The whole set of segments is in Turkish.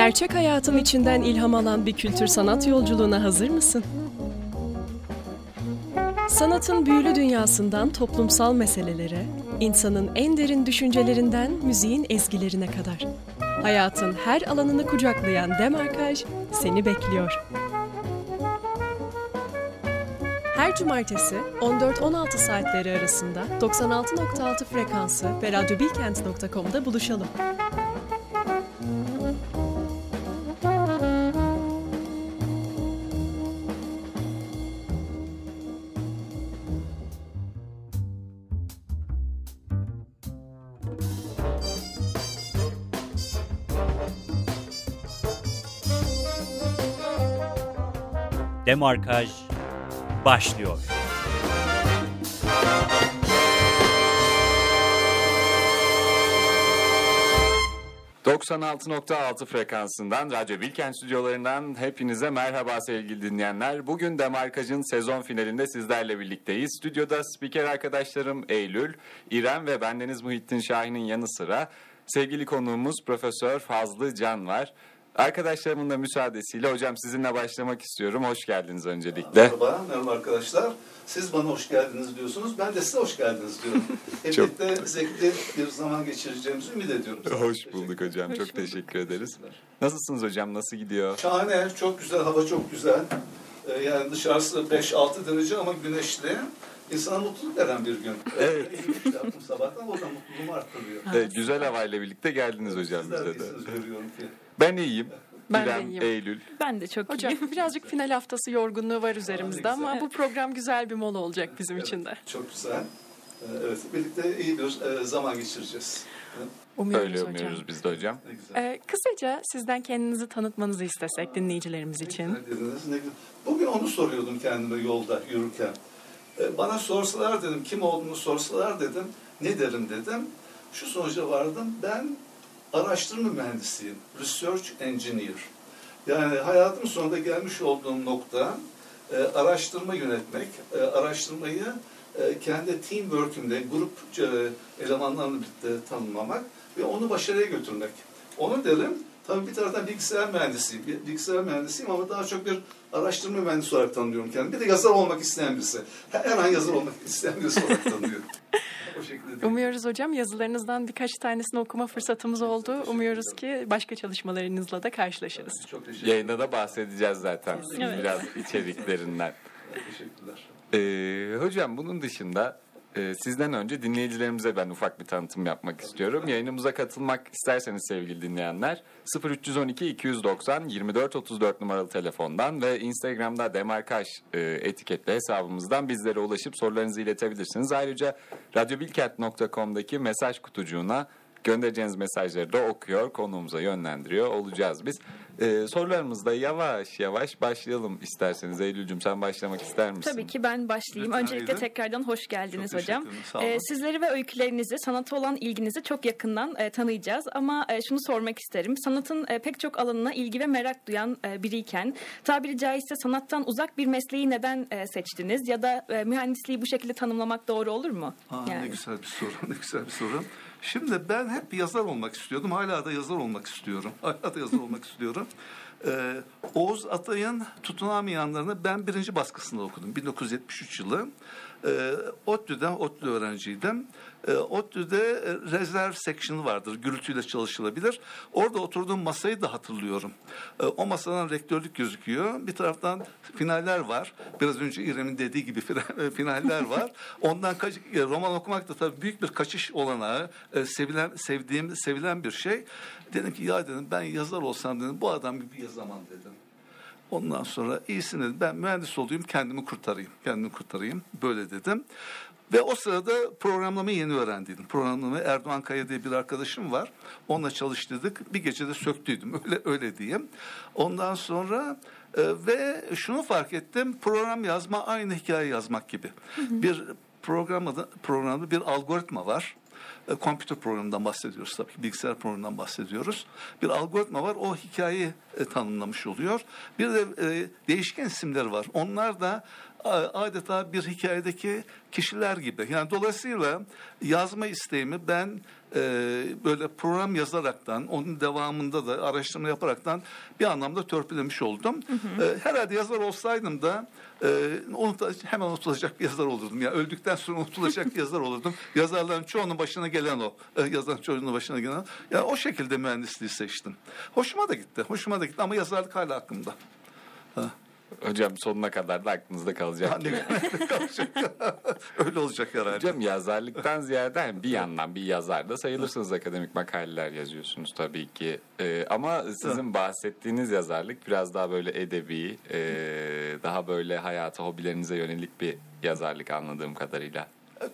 Gerçek hayatın içinden ilham alan bir kültür sanat yolculuğuna hazır mısın? Sanatın büyülü dünyasından toplumsal meselelere, insanın en derin düşüncelerinden müziğin ezgilerine kadar. Hayatın her alanını kucaklayan Demarkaj seni bekliyor. Her cumartesi 14-16 saatleri arasında 96.6 frekansı ve radyobilkent.com'da buluşalım. Demarkaj başlıyor. ...96.6 frekansından Radyo Bilkent stüdyolarından hepinize merhaba sevgili dinleyenler. Bugün Demarkaj'ın sezon finalinde sizlerle birlikteyiz. Stüdyoda spiker arkadaşlarım Eylül, İrem ve bendeniz Muhittin Şahin'in yanı sıra... ...sevgili konuğumuz Profesör Fazlı Can var. Arkadaşlarımın da müsaadesiyle hocam sizinle başlamak istiyorum. Hoş geldiniz öncelikle. Merhaba, merhaba arkadaşlar. Siz bana hoş geldiniz diyorsunuz. Ben de size hoş geldiniz diyorum. Hep birlikte zevkli bir zaman geçireceğimizi ümit ediyorum. Hoş bulduk hocam. çok teşekkür ederiz. Nasılsınız hocam? Nasıl gidiyor? Şahane, çok güzel. Hava çok güzel. Ee, yani dışarısı 5-6 derece ama güneşli. İnsana mutluluk veren bir gün. Evet. Yaptım sabahtan, o da mutluluğumu arttırıyor. Evet, güzel havayla birlikte geldiniz hocam Sizler bize de. görüyorum ki. Ben iyiyim. Ben de İrem, iyiyim. Eylül. Ben de çok Hocam iyiyim. birazcık final haftası yorgunluğu var üzerimizde Aa, ama bu program güzel bir mola olacak bizim için de. Çok güzel. Ee, Evet, birlikte iyi bir e, zaman geçireceğiz. Umuyoruz Öyle hocam. umuyoruz biz de hocam. Ee, kısaca sizden kendinizi tanıtmanızı istesek dinleyicilerimiz için. Bugün onu soruyordum kendime yolda yürürken. Ee, Bana sorsalar dedim, kim olduğunu sorsalar dedim, ne derim dedim. Şu sonuca vardım, ben araştırma mühendisiyim, research engineer. Yani hayatım sonunda gelmiş olduğum nokta e, araştırma yönetmek, e, araştırmayı e, kendi teamwork'ümde, grup e, elemanlarla birlikte tanımlamak ve onu başarıya götürmek. Onu derim, tabii bir taraftan bilgisayar mühendisiyim, bilgisayar mühendisiyim ama daha çok bir araştırma mühendisi olarak tanımlıyorum kendimi. Bir de yazar olmak isteyen birisi. Her an yazar olmak isteyen birisi olarak tanıyorum. O şekilde değil. Umuyoruz hocam yazılarınızdan birkaç tanesini okuma fırsatımız oldu. Umuyoruz ki başka çalışmalarınızla da karşılaşırız. Çok teşekkür ederim. Yayında da bahsedeceğiz zaten Evet. biraz içeriklerinden. Teşekkürler. Ee, hocam bunun dışında e, sizden önce dinleyicilerimize ben ufak bir tanıtım yapmak istiyorum. Yayınımıza katılmak isterseniz sevgili dinleyenler 0312 290 24 34 numaralı telefondan ve Instagram'da Demarkaj e, etiketli hesabımızdan bizlere ulaşıp sorularınızı iletebilirsiniz. Ayrıca radyobilkent.com'daki mesaj kutucuğuna göndereceğiniz mesajları da okuyor, konuğumuza yönlendiriyor olacağız biz. Ee, sorularımızda yavaş yavaş başlayalım isterseniz. Eylül'cüm sen başlamak ister misin? Tabii ki ben başlayayım. Lütfen Öncelikle Eylül. tekrardan hoş geldiniz Çok hocam. Ee, sizleri ve öykülerinizi, sanata olan ilginizi çok yakından e, tanıyacağız. Ama e, şunu sormak isterim. Sanatın e, pek çok alanına ilgi ve merak duyan e, biriyken tabiri caizse sanattan uzak bir mesleği neden e, seçtiniz? Ya da e, mühendisliği bu şekilde tanımlamak doğru olur mu? Aa, Ne güzel bir soru, ne güzel bir soru. Şimdi ben hep yazar olmak istiyordum. Hala da yazar olmak istiyorum. Hala da yazar olmak istiyorum. Ee, Oğuz Atay'ın Tutunamayanlarını ben birinci baskısında okudum. 1973 yılı. Ee, ODTÜ'de, ODTÜ öğrenciydim. Ee, ODTÜ'de e, rezerv section vardır. Gürültüyle çalışılabilir. Orada oturduğum masayı da hatırlıyorum. Ee, o masadan rektörlük gözüküyor. Bir taraftan finaller var. Biraz önce İrem'in dediği gibi fina- finaller var. Ondan kaç, e, roman okumak da tabii büyük bir kaçış olanağı. E, sevilen, sevdiğim, sevilen bir şey. Dedim ki ya dedim ben yazar olsam dedim bu adam gibi yazamam dedim. Ondan sonra iyisini dedim, ben mühendis olayım kendimi kurtarayım. Kendimi kurtarayım. Böyle dedim. Ve o sırada programlamayı yeni öğrendiydim. Programlamayı Erdoğan Kaya diye bir arkadaşım var. Onunla çalıştırdık. Bir gecede söktüydüm. Öyle öyle diyeyim. Ondan sonra e, ve şunu fark ettim. Program yazma aynı hikaye yazmak gibi. Bir programda programda bir algoritma var. E, Computer programından bahsediyoruz tabii ki. Bilgisayar programından bahsediyoruz. Bir algoritma var. O hikayeyi e, tanımlamış oluyor. Bir de e, değişken isimler var. Onlar da adeta bir hikayedeki kişiler gibi. Yani dolayısıyla yazma isteğimi ben e, böyle program yazaraktan, onun devamında da araştırma yaparaktan bir anlamda törpülemiş oldum. E, herhalde yazar olsaydım da e, unuta- hemen unutulacak bir yazar olurdum. Yani öldükten sonra unutulacak bir yazar olurdum. Yazarların çoğunun başına gelen o. E, yazarların çoğunun başına gelen o. Yani o şekilde mühendisliği seçtim. Hoşuma da gitti. Hoşuma da gitti ama yazarlık hala aklımda. Hocam sonuna kadar da aklınızda kalacak. Yani Öyle olacak herhalde. Hocam yazarlıktan ziyade hani bir yandan bir yazar da sayılırsınız akademik makaleler yazıyorsunuz tabii ki. Ee, ama sizin bahsettiğiniz yazarlık biraz daha böyle edebi, e, daha böyle hayata, hobilerinize yönelik bir yazarlık anladığım kadarıyla.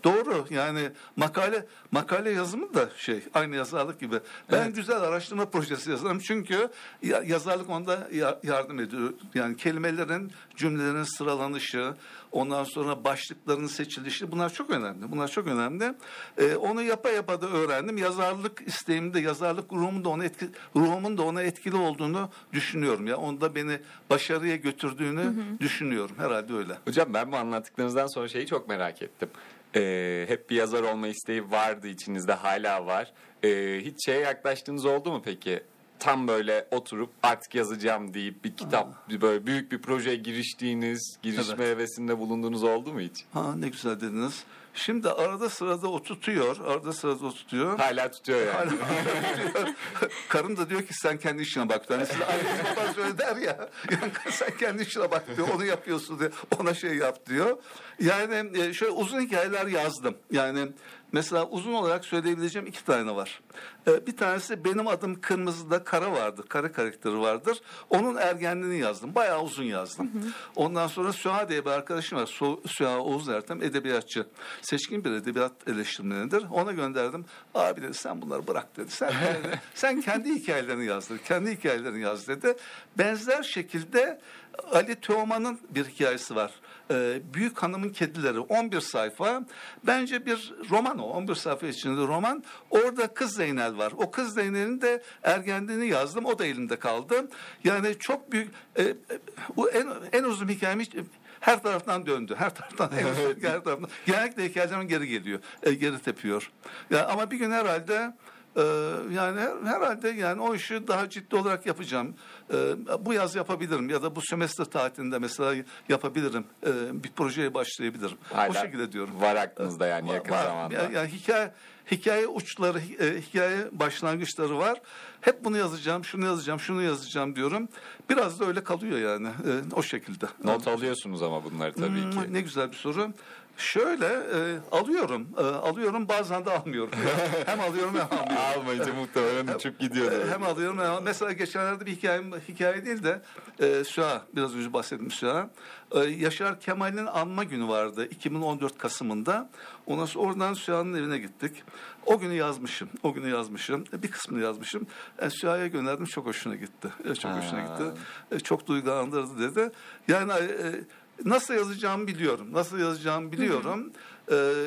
Doğru yani makale makale yazımı da şey aynı yazarlık gibi. Ben Evet. güzel araştırma projesi yazarım çünkü ya- yazarlık onda ya- yardım ediyor. Yani kelimelerin cümlelerin sıralanışı, ondan sonra başlıkların seçilişi bunlar çok önemli. Bunlar çok önemli. Ee, onu yapa yapa da öğrendim. Yazarlık isteğimde, yazarlık ruhumun da ona etki, ruhumun da ona etkili olduğunu düşünüyorum. Ya onda beni başarıya götürdüğünü düşünüyorum. Herhalde öyle. Hocam ben bu anlattıklarınızdan sonra şeyi çok merak ettim. Ee, hep bir yazar olma isteği vardı içinizde hala var. Ee, hiç şeye yaklaştığınız oldu mu peki? Tam böyle oturup artık yazacağım deyip bir kitap, bir böyle büyük bir projeye giriştiğiniz, girişme hevesinde bulunduğunuz oldu mu hiç? Ha ne güzel dediniz. Şimdi arada sırada o tutuyor. Arada sırada o tutuyor. Hala tutuyor yani. Hala tutuyor. Karım da diyor ki sen kendi işine bak. Yani size anneniz babanız öyle der ya. Yani sen kendi işine bak diyor. Onu yapıyorsun diyor. Ona şey yap diyor. Yani e, şöyle uzun hikayeler yazdım. Yani mesela uzun olarak söyleyebileceğim iki tane var. E, Bir tanesi benim adım Kırmızı'da Kara vardı. Kara karakteri vardır. Onun ergenliğini yazdım. Bayağı uzun yazdım. Ondan sonra Süha diye bir arkadaşım var. Su- Süha Oğuz Ertem edebiyatçı. Seçkin bir edebiyat eleştirmenidir. Ona gönderdim. Abi dedi sen bunları bırak dedi. Sen, dedi, sen kendi hikayelerini yaz dedi. Kendi hikayelerini yaz dedi. Benzer şekilde Ali Teoman'ın bir hikayesi var. Ee, Büyük Hanımın Kedileri 11 sayfa. Bence bir roman o. 11 sayfa içinde roman. Orada kız Zeynel var. O kız Zeynel'in de ergenliğini yazdım. O da elimde kaldı. Yani çok büyük e, e, bu en en uzun hikayem hiç her taraftan döndü. Her taraftan her taraftan. Genellikle hikayelerim geri geliyor. e, geri tepiyor. Ya ama bir gün herhalde ee, yani her- herhalde yani o işi daha ciddi olarak yapacağım. Ee, bu yaz yapabilirim ya da bu sömestr tatilinde mesela yapabilirim. Ee, bir projeye başlayabilirim. Hala o şekilde diyorum. Var aklınızda yani yakın Var. zamanda. Yani, yani hikaye hikaye uçları, e, hikaye başlangıçları var. Hep bunu yazacağım, şunu yazacağım, şunu yazacağım diyorum. Biraz da öyle kalıyor yani o şekilde. Not alıyorsunuz ama bunları tabii Hmm, ki. Ne güzel bir soru. Şöyle e, alıyorum, e, alıyorum bazen de almıyorum. hem alıyorum hem almıyorum. Almayınca muhtemelen uçup gidiyordu. E, Hem alıyorum hem mesela geçenlerde bir hikayem hikaye değil de e, Süha biraz önce bahsettim Süha. E, Yaşar Kemal'in anma günü vardı 2014 Kasım'ında. Ondan sonra oradan Süha'nın evine gittik. O günü yazmışım. O günü yazmışım. E, Bir kısmını yazmışım. E, Süha'ya gönderdim. Çok hoşuna gitti. E, çok hoşuna Ha. gitti. E, çok duygulandırdı dedi. Yani e, nasıl yazacağımı biliyorum. Nasıl yazacağımı biliyorum. E, e,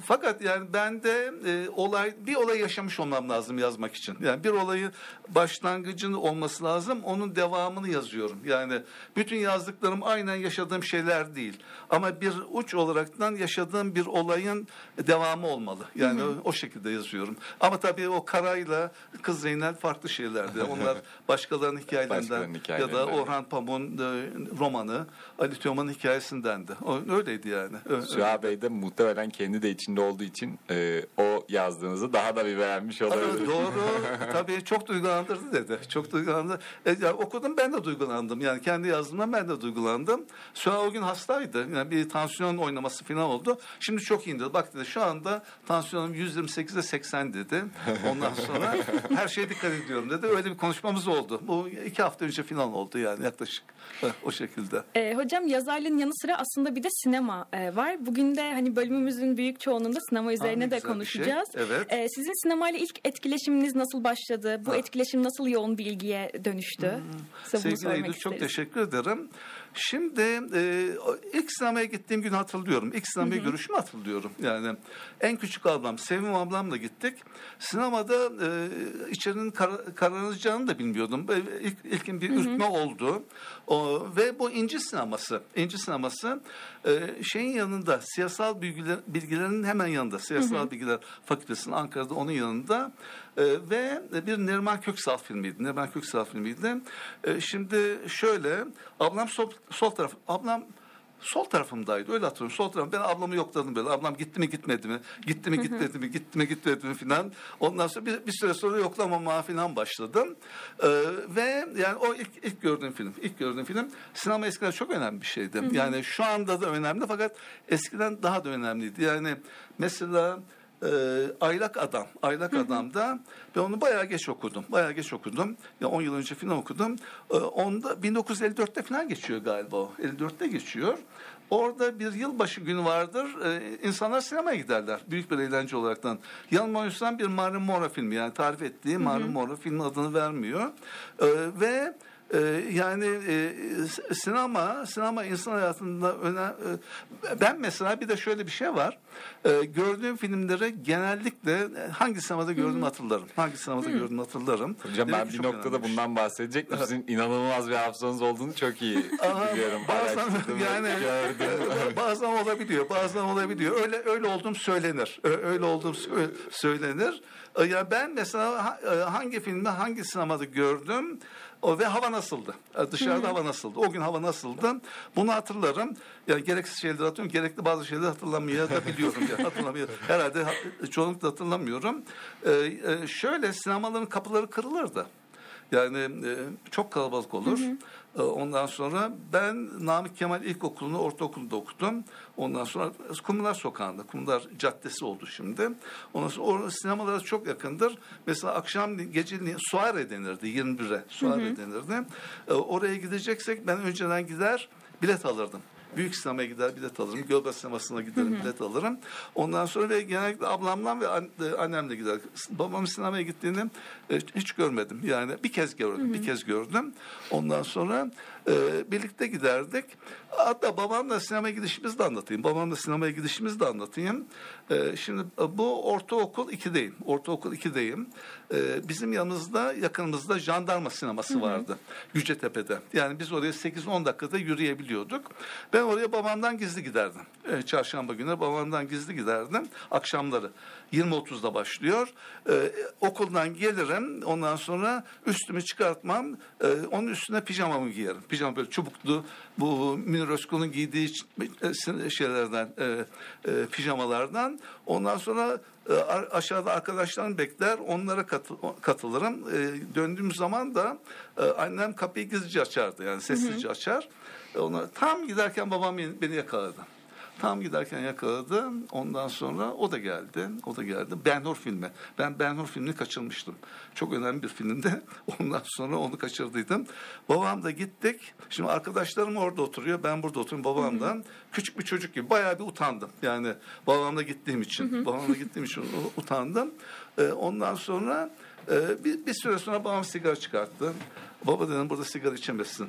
fakat yani ben de e, olay bir olay yaşamış olmam lazım yazmak için. Yani bir olayı başlangıcın olması lazım. Onun devamını yazıyorum. Yani bütün yazdıklarım aynen yaşadığım şeyler değil. Ama bir uç olaraktan yaşadığım bir olayın devamı olmalı. Yani o, o şekilde yazıyorum. Ama tabii o Kara'yla Kız Zeynel farklı şeylerdi. Onlar başkalarının hikayelerinden Başkalarının ya da. Orhan Pamuk'un e, romanı Ali Teoman'ın hikayesindendi. O, öyleydi yani. Süha Bey de muhtemelen kendi de içinde olduğu için e, o yazdığınızı daha da bir beğenmiş Tabii, olabilir. doğru. Tabii çok duygulandırdı dedi. Çok duygulandı. E, ya, okudum ben de duygulandım. Yani kendi yazdığımdan ben de duygulandım. Süha o gün hastaydı. Yani bir tansiyon oynaması falan oldu. Şimdi çok iyiydi. Bak dedi şu anda tansiyonum 128'e 80 dedi. Ondan sonra her şeye dikkat ediyorum dedi. Öyle bir konuşmamız oldu. Bu iki hafta önce falan oldu yani yaklaşık. O şekilde. E, hocam yazarlığın yanı sıra aslında bir de sinema e, var. Bugün de hani bölümümüzün büyük çoğunluğunda sinema üzerine ne de şey. konuşacağız. Evet. E, sizin sinemayla ilk etkileşiminiz nasıl başladı? Bu Ha. etkileşim nasıl yoğun bir ilgiye dönüştü? Bunu Sevgili Eylül çok teşekkür ederim. Şimdi e, ilk sinemaya gittiğim gün hatırlıyorum. İlk sinemaya görüşümü hatırlıyorum. Yani en küçük ablam, Sevim ablamla gittik. Sinemada e, içerinin kar, kararacağını da bilmiyordum. İlk, ilkin bir ürkme oldu. O, ve bu İnci sineması. İnci sineması e, şeyin yanında, siyasal bilgiler, bilgilerin hemen yanında. Siyasal Bilgiler Fakültesi'nin Ankara'da onun yanında. E, ve bir Neriman Köksal filmiydi. Neriman Köksal filmiydi. E, şimdi şöyle, ablam sol, sol taraf, ablam sol tarafımdaydı öyle hatırlıyorum. Sol tarafım ben ablamı yokladım böyle ablam gitti mi gitmedi mi gitti mi gitmedi mi gitti mi gitmedi mi filan. Ondan sonra bir, bir süre sonra yoklamama filan başladım. Ee, ve yani o ilk, ilk gördüğüm film ilk gördüğüm film sinema eskiden çok önemli bir şeydi. Yani şu anda da önemli fakat eskiden daha da önemliydi. Yani mesela e, Aylak Adam. Aylak Adam'da ben onu bayağı geç okudum. Bayağı geç okudum. Ya 10 yıl önce falan okudum. E, onda 1954'te falan geçiyor galiba o. 54'te geçiyor. Orada bir yılbaşı günü vardır. E, insanlar sinemaya giderler. Büyük bir eğlence olaraktan. Yanılmıyorsam bir Marilyn Monroe filmi. Yani tarif ettiği Marilyn Monroe filmin adını vermiyor. E, ve ee, yani e, sinema sinema insan hayatında önem e, ben mesela bir de şöyle bir şey var. E, gördüğüm filmleri genellikle e, hangi sinemada gördüğümü hatırlarım. Hangi sinemada gördüğümü hatırlarım. Hocam Demek ben bir noktada önemli bir şey. bundan bahsedecek. Sizin inanılmaz bir hafızanız olduğunu çok iyi biliyorum. bazen yani gördüm. bazen olabiliyor bazen olabiliyor. Öyle öyle olduğum söylenir. Öyle olduğum sö- söylenir. E, ya ben mesela ha- e, hangi filmi hangi sinemada gördüm o ve hava nasıldı? E, Dışarıda hava nasıldı? O gün hava nasıldı? Bunu hatırlarım. Yani gereksiz şeyleri hatırlıyorum. Gerekli bazı şeyleri hatırlamaya da biliyorum. Yani hatırlamıyor. Herhalde ha- çoğunlukla hatırlamıyorum. E, e, şöyle sinemaların kapıları kırılırdı. Yani e, çok kalabalık olur. E, ondan sonra ben Namık Kemal İlkokulu'nu ortaokulda okudum. Ondan sonra Kumlar Sokağı'nda, Kumlar Caddesi oldu şimdi. Ondan sonra orada sinemalara çok yakındır. Mesela akşam geceliğin Suare denirdi 21'e. Suare denirdi. E, oraya gideceksek ben önceden gider bilet alırdım. Büyük sinemaya gider bilet alırım. Gölbaşı sinemasına giderim bilet alırım. Ondan sonra ve genellikle ablamla ve e, annemle gider. Babam sinemaya gittiğini e, hiç görmedim. Yani bir kez gördüm. Bir kez gördüm. Ondan sonra e, birlikte giderdik. Hatta babamla sinemaya gidişimizi de anlatayım. Babamla sinemaya gidişimizi de anlatayım. E, şimdi e, bu ortaokul 2'deyim. Ortaokul 2'deyim. E, bizim yanımızda yakınımızda jandarma sineması vardı. Yücetepe'de. Yani biz oraya 8-10 dakikada yürüyebiliyorduk. Ben oraya babamdan gizli giderdim. E, çarşamba günü babamdan gizli giderdim. Akşamları 20.30'da başlıyor. E, okuldan gelirim. Ondan sonra üstümü çıkartmam. E, onun üstüne pijamamı giyerim. Pijama böyle çubuklu bu Münir Özkul'un giydiği e, şeylerden e, e, pijamalardan. Ondan sonra e, aşağıda arkadaşlarım bekler. Onlara katı- katılırım. E, döndüğüm zaman da e, annem kapıyı gizlice açardı. Yani sessizce açar. E, Ona, tam giderken babam beni yakaladı. Tam giderken yakaladı. Ondan sonra o da geldi. O da geldi. Ben Hur filmi. Ben Ben Hur filmini kaçırmıştım. Çok önemli bir filmde. Ondan sonra onu kaçırdıydım. Babam da gittik. Şimdi arkadaşlarım orada oturuyor. Ben burada oturuyorum babamla. Küçük bir çocuk gibi. Bayağı bir utandım. Yani babamla gittiğim için. Babamla gittiğim için utandım. Ee, ondan sonra e, bir, bir süre sonra babam sigara çıkarttı. Baba dedim burada sigara içemezsin.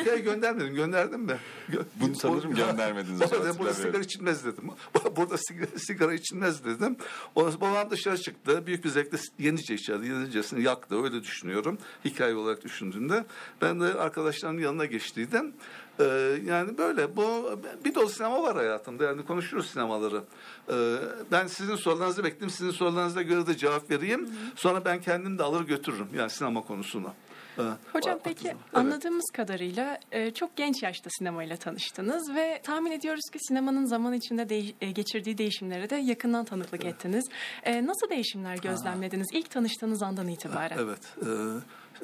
Hikaye göndermedim. Gönderdim mi? Gö- Bunu sanırım göndermediniz Baba dedim burada sigara içilmez dedim. Burada sigara, sigara içilmez dedim. O, babam dışarı çıktı. Büyük bir zevkle yenice içerdi. Yenicesini yaktı. Öyle düşünüyorum. Hikaye olarak düşündüğümde. Ben de arkadaşlarımın yanına geçtiydim. Ee, yani böyle bu bir dolu sinema var hayatımda. Yani konuşuruz sinemaları. Ee, ben sizin sorularınızı bekledim. Sizin sorularınıza göre de cevap vereyim. Sonra ben kendim de alır götürürüm. Yani sinema konusunu. Ee, Hocam peki Evet. anladığımız kadarıyla e, çok genç yaşta sinemayla tanıştınız ve tahmin ediyoruz ki sinemanın zaman içinde değiş- e, geçirdiği değişimlere de yakından tanıklık ettiniz. E, Nasıl değişimler gözlemlediniz ilk tanıştığınız andan itibaren? Evet.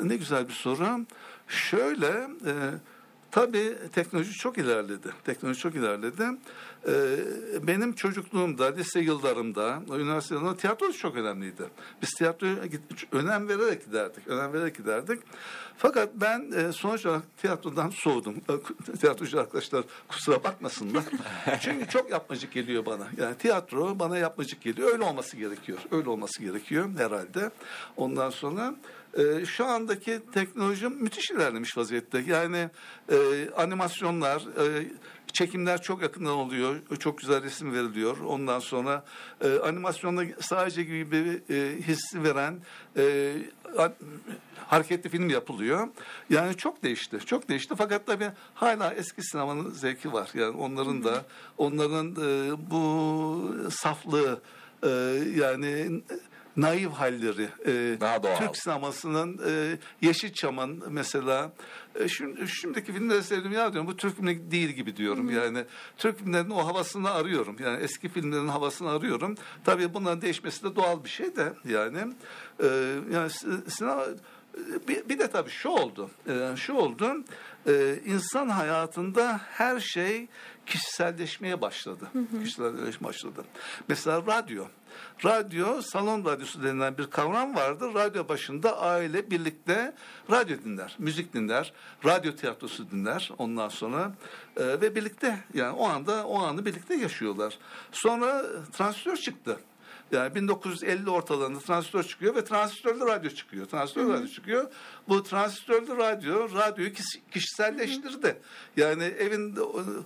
ne güzel bir soru. Şöyle tabii teknoloji çok ilerledi. Teknoloji çok ilerledi. E, benim çocukluğumda, lise yıllarımda, üniversite yıllarımda tiyatro çok önemliydi. Biz tiyatroya git- önem vererek giderdik. Önem vererek giderdik. Fakat ben e, sonuç olarak tiyatrodan soğudum. Tiyatrocu arkadaşlar kusura bakmasınlar. Çünkü çok yapmacık geliyor bana. Yani tiyatro bana yapmacık geliyor. Öyle olması gerekiyor. Öyle olması gerekiyor herhalde. Ondan sonra e, şu andaki teknoloji müthiş ilerlemiş vaziyette. Yani e, animasyonlar, e, çekimler çok yakından oluyor. Çok güzel resim veriliyor. Ondan sonra e, animasyonda sadece gibi bir e, hissi veren e, a- hareketli film yapılıyor. Yani çok değişti. Çok değişti. Fakat tabii hala eski sinemanın zevki var. Yani onların da onların e, bu saflığı e, yani naif halleri. e, Daha doğal. Türk sinemasının e, Yeşilçam'ın mesela e, şimdi, şimdiki filmleri sevdim. Ya diyorum bu Türk filmi değil gibi diyorum. Yani Türk filmlerinin o havasını arıyorum. Yani eski filmlerin havasını arıyorum. Tabii bunların değişmesi de doğal bir şey de yani. E, yani si- sinema bir, bir de tabii şu oldu. E, şu oldu. E, insan hayatında her şey kişiselleşmeye başladı kişiselleşmeye başladı mesela radyo Radyo, salon radyosu denilen bir kavram vardı. Radyo başında aile birlikte radyo dinler, müzik dinler, radyo tiyatrosu dinler ondan sonra e, ve birlikte yani o anda o anı birlikte yaşıyorlar. Sonra transistör çıktı. Yani 1950 ortalarında transistör çıkıyor ve transistörlü radyo çıkıyor. Transistörlü radyo çıkıyor. Bu transistörlü radyo radyoyu kişiselleştirdi. Yani evin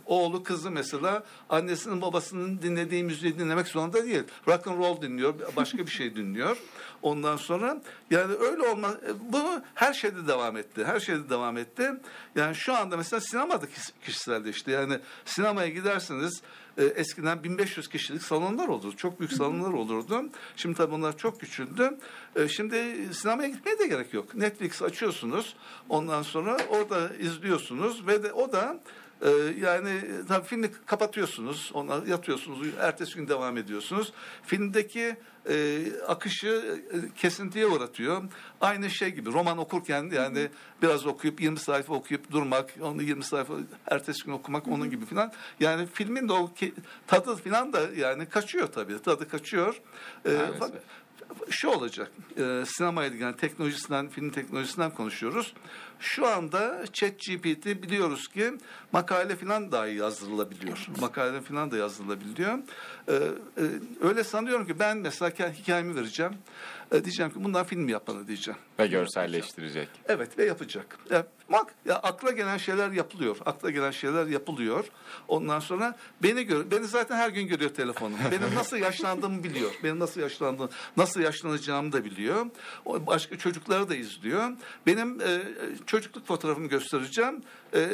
oğlu kızı mesela annesinin babasının dinlediği müziği dinlemek zorunda değil. Rock and roll dinliyor, başka bir şey dinliyor. Ondan sonra yani öyle olma bu her şeyde devam etti. Her şeyde devam etti. Yani şu anda mesela sinemada kişiselleşti. Yani sinemaya gidersiniz e, eskiden 1500 kişilik salonlar olurdu. Çok büyük salonlar olurdu. Şimdi tabii bunlar çok küçüldü. E, şimdi sinemaya gitmeye de gerek yok. Netflix açıyorsunuz. Ondan sonra orada izliyorsunuz ve de o da e, yani tabii filmi kapatıyorsunuz. Ona yatıyorsunuz. Ertesi gün devam ediyorsunuz. Filmdeki e, akışı e, kesintiye uğratıyor. Aynı şey gibi roman okurken yani biraz okuyup 20 sayfa okuyup durmak, onu 20 sayfa ertesi gün okumak onun gibi falan. Yani filmin de o ki, tadı falan da yani kaçıyor tabii. Tadı kaçıyor. E, Maalesef. fakat şu olacak. E, sinemaya yani teknolojisinden, film teknolojisinden konuşuyoruz. Şu anda ChatGPT biliyoruz ki makale falan dahi yazdırılabiliyor. Makale falan da yazdırılabiliyor. E, e, öyle sanıyorum ki ben mesela hikayemi vereceğim. E, diyeceğim ki bundan film yap bana diyeceğim. Ve görselleştirecek. Evet ve yapacak. Ya, bak ya akla gelen şeyler yapılıyor. Akla gelen şeyler yapılıyor. Ondan sonra beni gör beni zaten her gün görüyor telefonum. Benim nasıl yaşlandığımı biliyor. Benim nasıl yaşlandığım, nasıl yaşlanacağımı da biliyor. O başka çocukları da izliyor. Benim e, çocukluk fotoğrafımı göstereceğim. E,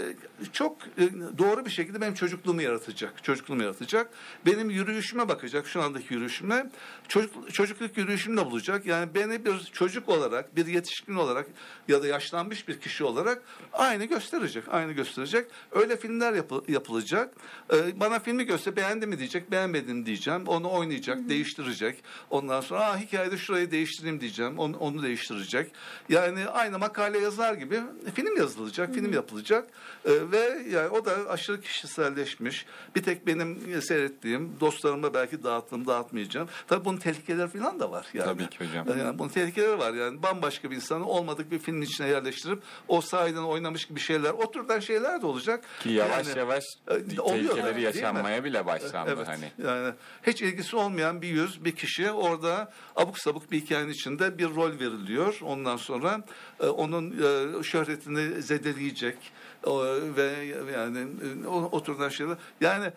çok e, doğru bir şekilde benim çocukluğumu yaratacak. Çocukluğumu yaratacak. Benim yürüyüşüme bakacak şu andaki yürüyüşüme. Çocuk, çocukluk yürüyüşümle bulacak. Yani beni bir çocuk olarak, bir yetişkin olarak ya da yaşlanmış bir kişi olarak aynı gösterecek. Aynı gösterecek. Öyle filmler yapı- yapılacak. Ee, bana filmi göster beğendi mi diyecek, beğenmedim diyeceğim. Onu oynayacak, değiştirecek. Ondan sonra Aa, hikayede şurayı değiştireyim diyeceğim. Onu, onu değiştirecek. Yani aynı makale yazar gibi film yazılacak, film yapılacak. Ee, ve yani o da aşırı kişiselleşmiş. Bir tek benim seyrettiğim, dostlarıma belki dağıttım, dağıtmayacağım. Tabii bunun tehlikeleri falan da var. Yani. Tabii ki hocam. Yani bunun tehlikeleri var yani bambaşka bir insanı olmadık bir filmin içine yerleştirip o sahiden oynamış gibi şeyler, o türden şeyler de olacak. Ki yavaş Yani, yavaş e, oluyor tehlikeleri yaşanmaya bile başlandı Evet. hani. Yani hiç ilgisi olmayan bir yüz, bir kişi orada abuk sabuk bir hikayenin içinde bir rol veriliyor. Ondan sonra e, onun e, şöhretini zedeleyecek ve yani o, o türden şeyler. Yani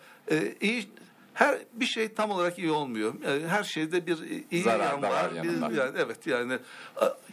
iyi her bir şey tam olarak iyi olmuyor. E, Her şeyde bir iyi Zarar yan da var var. bir- yani evet yani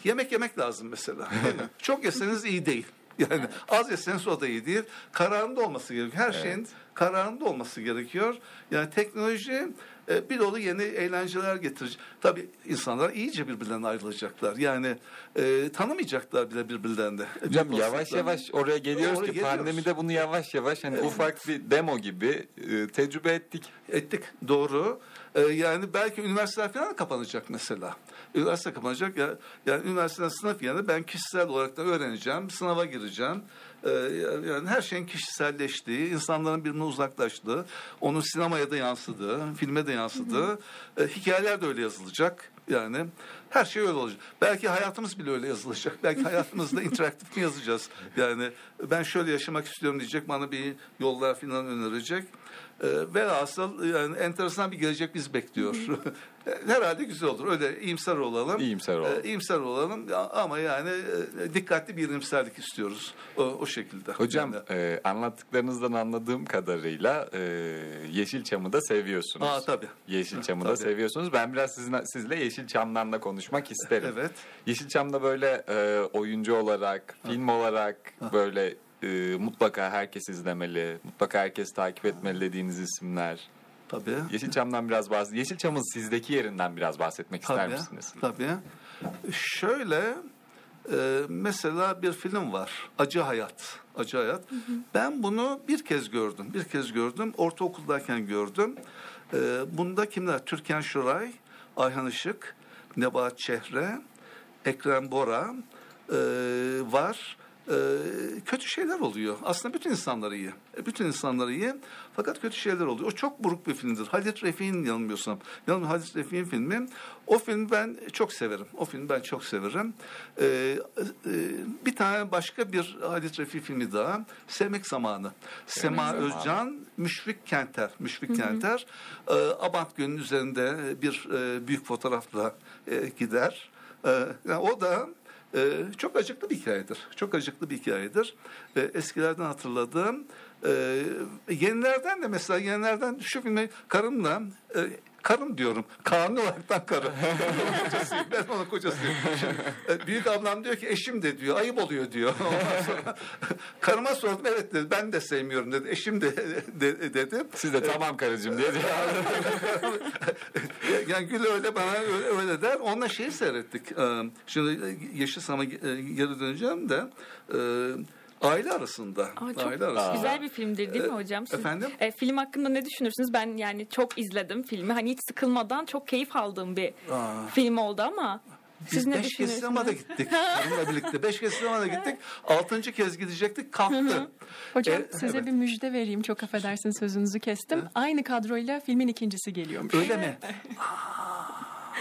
yemek yemek lazım mesela. Çok yeseniz iyi değil. Yani az yeseniz o da iyi değil. Kararında olması gerekiyor. Her şeyin kararında olması gerekiyor. Yani teknoloji e, bir dolu yeni eğlenceler getirecek. Tabii insanlar iyice birbirlerinden ayrılacaklar. Yani e, tanımayacaklar bile birbirlerini. Hocam Bir yavaş yavaş oraya geliyoruz Oraya ki geliyoruz. pandemide bunu yavaş yavaş hani ufak bir demo gibi e, tecrübe ettik. Ettik doğru. Ee, yani belki üniversiteler falan kapanacak mesela. Üniversite kapanacak ya yani üniversiteden sınıf yanı ben kişisel olarak da öğreneceğim, sınava gireceğim. Ee, yani her şeyin kişiselleştiği, insanların birbirine uzaklaştığı, onun sinemaya da yansıdığı, filme de yansıdığı, e, hikayeler de öyle yazılacak. Yani her şey öyle olacak. Belki hayatımız bile öyle yazılacak. Belki hayatımızda interaktif mi yazacağız? Yani ben şöyle yaşamak istiyorum diyecek, bana bir yollar falan önerecek. E, velhasıl yani enteresan bir gelecek biz bekliyor. Herhalde güzel olur. Öyle iyimser olalım. İyimser olalım. E, iyimser olalım ama yani e, dikkatli bir iyimserlik istiyoruz. O, o şekilde. Hocam Yani- e, anlattıklarınızdan anladığım kadarıyla e, Yeşilçam'ı da seviyorsunuz. Aa, tabii. Yeşilçam'ı da Tabii. seviyorsunuz. Ben biraz sizin, sizle Yeşilçam'dan da konuşmak isterim. Evet. Yeşilçam'da böyle e, oyuncu olarak, film olarak böyle e, mutlaka herkes izlemeli, mutlaka herkes takip etmeli dediğiniz isimler. Tabii. Yeşilçam'dan biraz bahs Yeşilçam'ın sizdeki yerinden biraz bahsetmek ister Tabii, misiniz? Tabii. Şöyle e, mesela bir film var. Acı Hayat. Acı Hayat. Ben bunu bir kez gördüm. Bir kez gördüm. Ortaokuldayken gördüm. E, bunda kimler? Türkan Şoray, Ayhan Işık, Nebahat Çehre, Ekrem Bora e, var. E, kötü şeyler oluyor. Aslında bütün insanlar iyi. E, Bütün insanlar iyi. Fakat kötü şeyler oluyor. O çok buruk bir filmdir. Halit Refik'in yanılmıyorsam. Yanılmıyorsam Halit Refik'in filmi. O filmi ben çok severim. O filmi ben çok severim. E, e, bir tane başka bir Halit Refik filmi daha. Sevmek Zamanı. Sema Zamanı. Özcan, Müşfik Kenter. Müşfik Kenter. E, Abant Gölü'nün üzerinde bir e, büyük fotoğrafla e, gider. E, yani o da e, çok acıklı bir hikayedir. Çok acıklı bir hikayedir. E, eskilerden hatırladığım. E, yenilerden de mesela yenilerden şu filmi karımla e, karım diyorum. Kanun olaraktan karım. Ben kocasıyım. Ben onun kocasıyım. Şimdi, e, büyük ablam diyor ki eşim de diyor. Ayıp oluyor diyor. Ondan sonra karıma sordum. Evet dedi. Ben de sevmiyorum dedi. Eşim de, de- dedim. Siz de tamam karıcığım diye yani Gül öyle bana öyle, öyle der. Onunla şeyi seyrettik. Şimdi e, geri döneceğim de e, aile arasında. Aa, çok aile arasında. güzel bir filmdir değil mi Ee, hocam? Siz, efendim? e, film hakkında ne düşünürsünüz? Ben yani çok izledim filmi. Hani hiç sıkılmadan çok keyif aldığım bir film oldu ama siz Biz ne beş kez sinemada gittik. Karımla birlikte. Beş kez sinemada gittik. Altıncı kez gidecektik. Kalktı. Hocam E, size evet. bir müjde vereyim. Çok affedersin sözünüzü kestim. Aynı kadroyla filmin ikincisi geliyormuş. Öyle mi?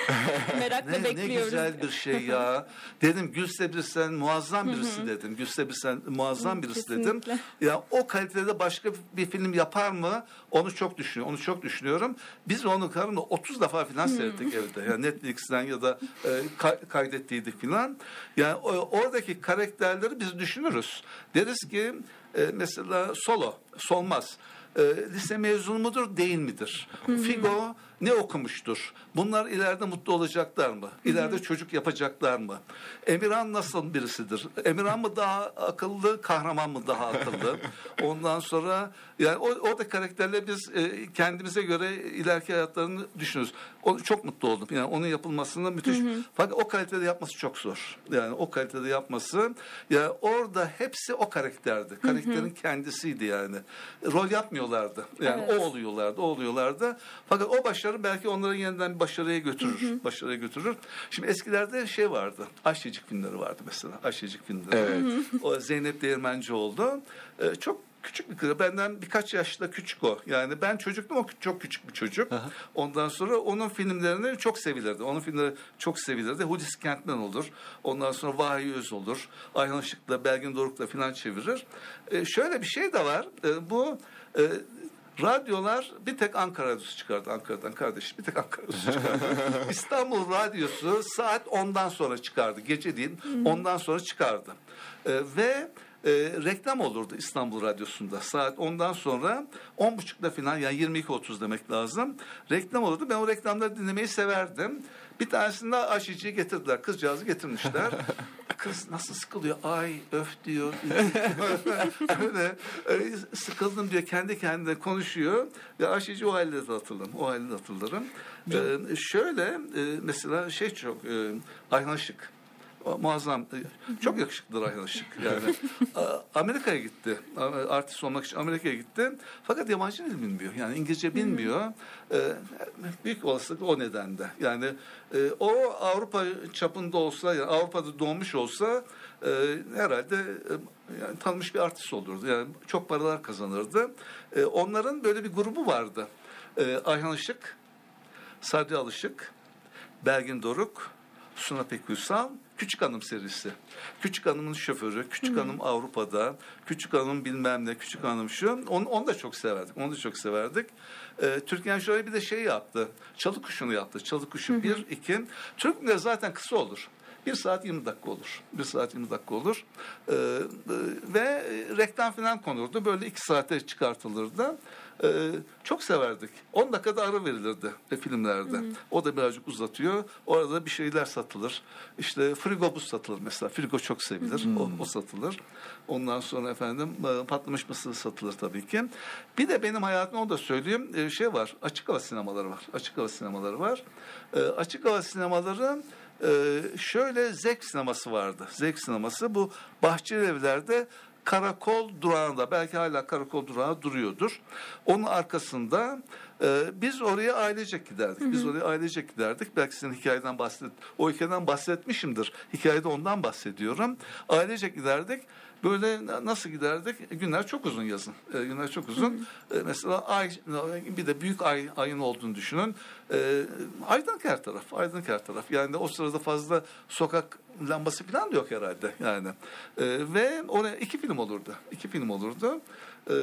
Merakla Ne, ne bekliyoruz. güzel bir şey ya. Dedim Gülse Birsen muazzam birisi dedim. Gülse Birsen muazzam birisi dedim. Ya o kalitede başka bir film yapar mı? Onu çok düşünüyorum. Onu çok düşünüyorum. Biz onu karımla 30 defa falan seyrettik evde. Yani Netflix'ten ya da e, ka- kaydettiydik falan. Yani o- oradaki karakterleri biz düşünürüz. Deriz ki e, mesela Solo, Solmaz. E, lise mezunu mudur değil midir? Figo ne okumuştur? Bunlar ileride mutlu olacaklar mı? İleride çocuk yapacaklar mı? Emirhan nasıl birisidir? Emirhan mı daha akıllı, kahraman mı daha akıllı? Ondan sonra yani o, orada karakterle biz e, kendimize göre ileriki hayatlarını düşünürüz. O, çok mutlu oldum. Yani onun yapılmasını müthiş. Fakat o kalitede yapması çok zor. Yani o kalitede yapması ya orada hepsi o karakterdi. Karakterin kendisiydi yani. Rol yapmıyorlardı. Yani Evet. o oluyorlardı, o oluyorlardı. Fakat o başarı belki onları yeniden bir başarıya götürür. Başarıya götürür. Şimdi eskilerde şey vardı. Ayşecik filmleri vardı mesela. Ayşecik filmleri. Evet. O Zeynep Değirmenci oldu. Ee, çok küçük bir kız. Benden birkaç yaşta küçük o. Yani ben çocuktum o çok küçük bir çocuk. Ondan sonra onun filmlerini çok sevilirdi. Onun filmleri çok sevilirdi. Hulusi Kentmen olur. Ondan sonra Vahiy Öz olur. Ayhan Işık'la, Belgin Doruk'la falan çevirir. Ee, şöyle bir şey de var. Ee, bu e, Radyolar bir tek Ankara radyosu çıkardı Ankara'dan kardeşim bir tek Ankara radyosu çıkardı. İstanbul radyosu saat 10'dan sonra çıkardı. Gece değil ondan sonra çıkardı. Ee, ve e, reklam olurdu İstanbul Radyosu'nda. Saat 10'dan sonra 10.30'da falan yani 22.30 demek lazım. Reklam olurdu. Ben o reklamları dinlemeyi severdim. Bir tanesinde Ayşeci'yi getirdiler. Kızcağızı getirmişler. Kız nasıl sıkılıyor? Ay öf diyor. Öyle sıkıldım diyor. Kendi kendine konuşuyor. Ve Ayşeci o halde de hatırlarım. O halde de hatırlarım. Ee, şöyle e, mesela şey çok e, Ayhan Işık. Muazzam. e, Çok yakışıklıdır Ayhan Işık. Yani Amerika'ya gitti. Artist olmak için Amerika'ya gitti. Fakat yabancı dil bilmiyor. Yani İngilizce bilmiyor. Ee, büyük olasılık o nedende. Yani e, o Avrupa çapında olsa, yani Avrupa'da doğmuş olsa e, herhalde e, yani tanınmış bir artist olurdu. Yani çok paralar kazanırdı. E, onların böyle bir grubu vardı. E, Ayhan Işık, Sadri Alışık, Belgin Doruk, Suna Pekuysal, Küçük Hanım serisi. Küçük Hanım'ın şoförü, Küçük Hanım Avrupa'da, Küçük Hanım bilmem ne, Küçük Hanım şu. Onu, onu da çok severdik. Onu da çok severdik. Ee, Türkan şöyle bir de şey yaptı. Çalı kuşunu yaptı. Çalı kuşu bir, iki. Türk filmleri zaten kısa olur. Bir saat 20 dakika olur. Bir saat 20 dakika olur. Ee, e, ve reklam falan konurdu. Böyle iki saate çıkartılırdı. Ee, çok severdik. 10 dakikada ara verilirdi e, filmlerde. O da birazcık uzatıyor. Orada bir şeyler satılır. İşte frigo buz satılır mesela. Frigo çok sevilir. O, o satılır. Ondan sonra efendim e, patlamış mısır satılır tabii ki. Bir de benim hayatımda onu da söyleyeyim. e, Şey var. Açık hava sinemaları var. Açık hava sinemaları var. E, Açık hava sinemaları ee, şöyle zevk sineması vardı. Zevk sineması bu Bahçeli Evler'de karakol durağında belki hala karakol durağı duruyordur. Onun arkasında e, biz oraya ailecek giderdik. Biz oraya ailecek giderdik. Belki sizin hikayeden bahset, o hikayeden bahsetmişimdir. Hikayede ondan bahsediyorum. Ailecek giderdik. Böyle na- nasıl giderdik? Günler çok uzun yazın. E, günler çok uzun. E, mesela ay bir de büyük ay ayın olduğunu düşünün. E, aydınlık her taraf. Aydınlık her taraf. Yani o sırada fazla sokak lambası falan da yok herhalde. Yani E, ve oraya iki film olurdu. İki film olurdu. E,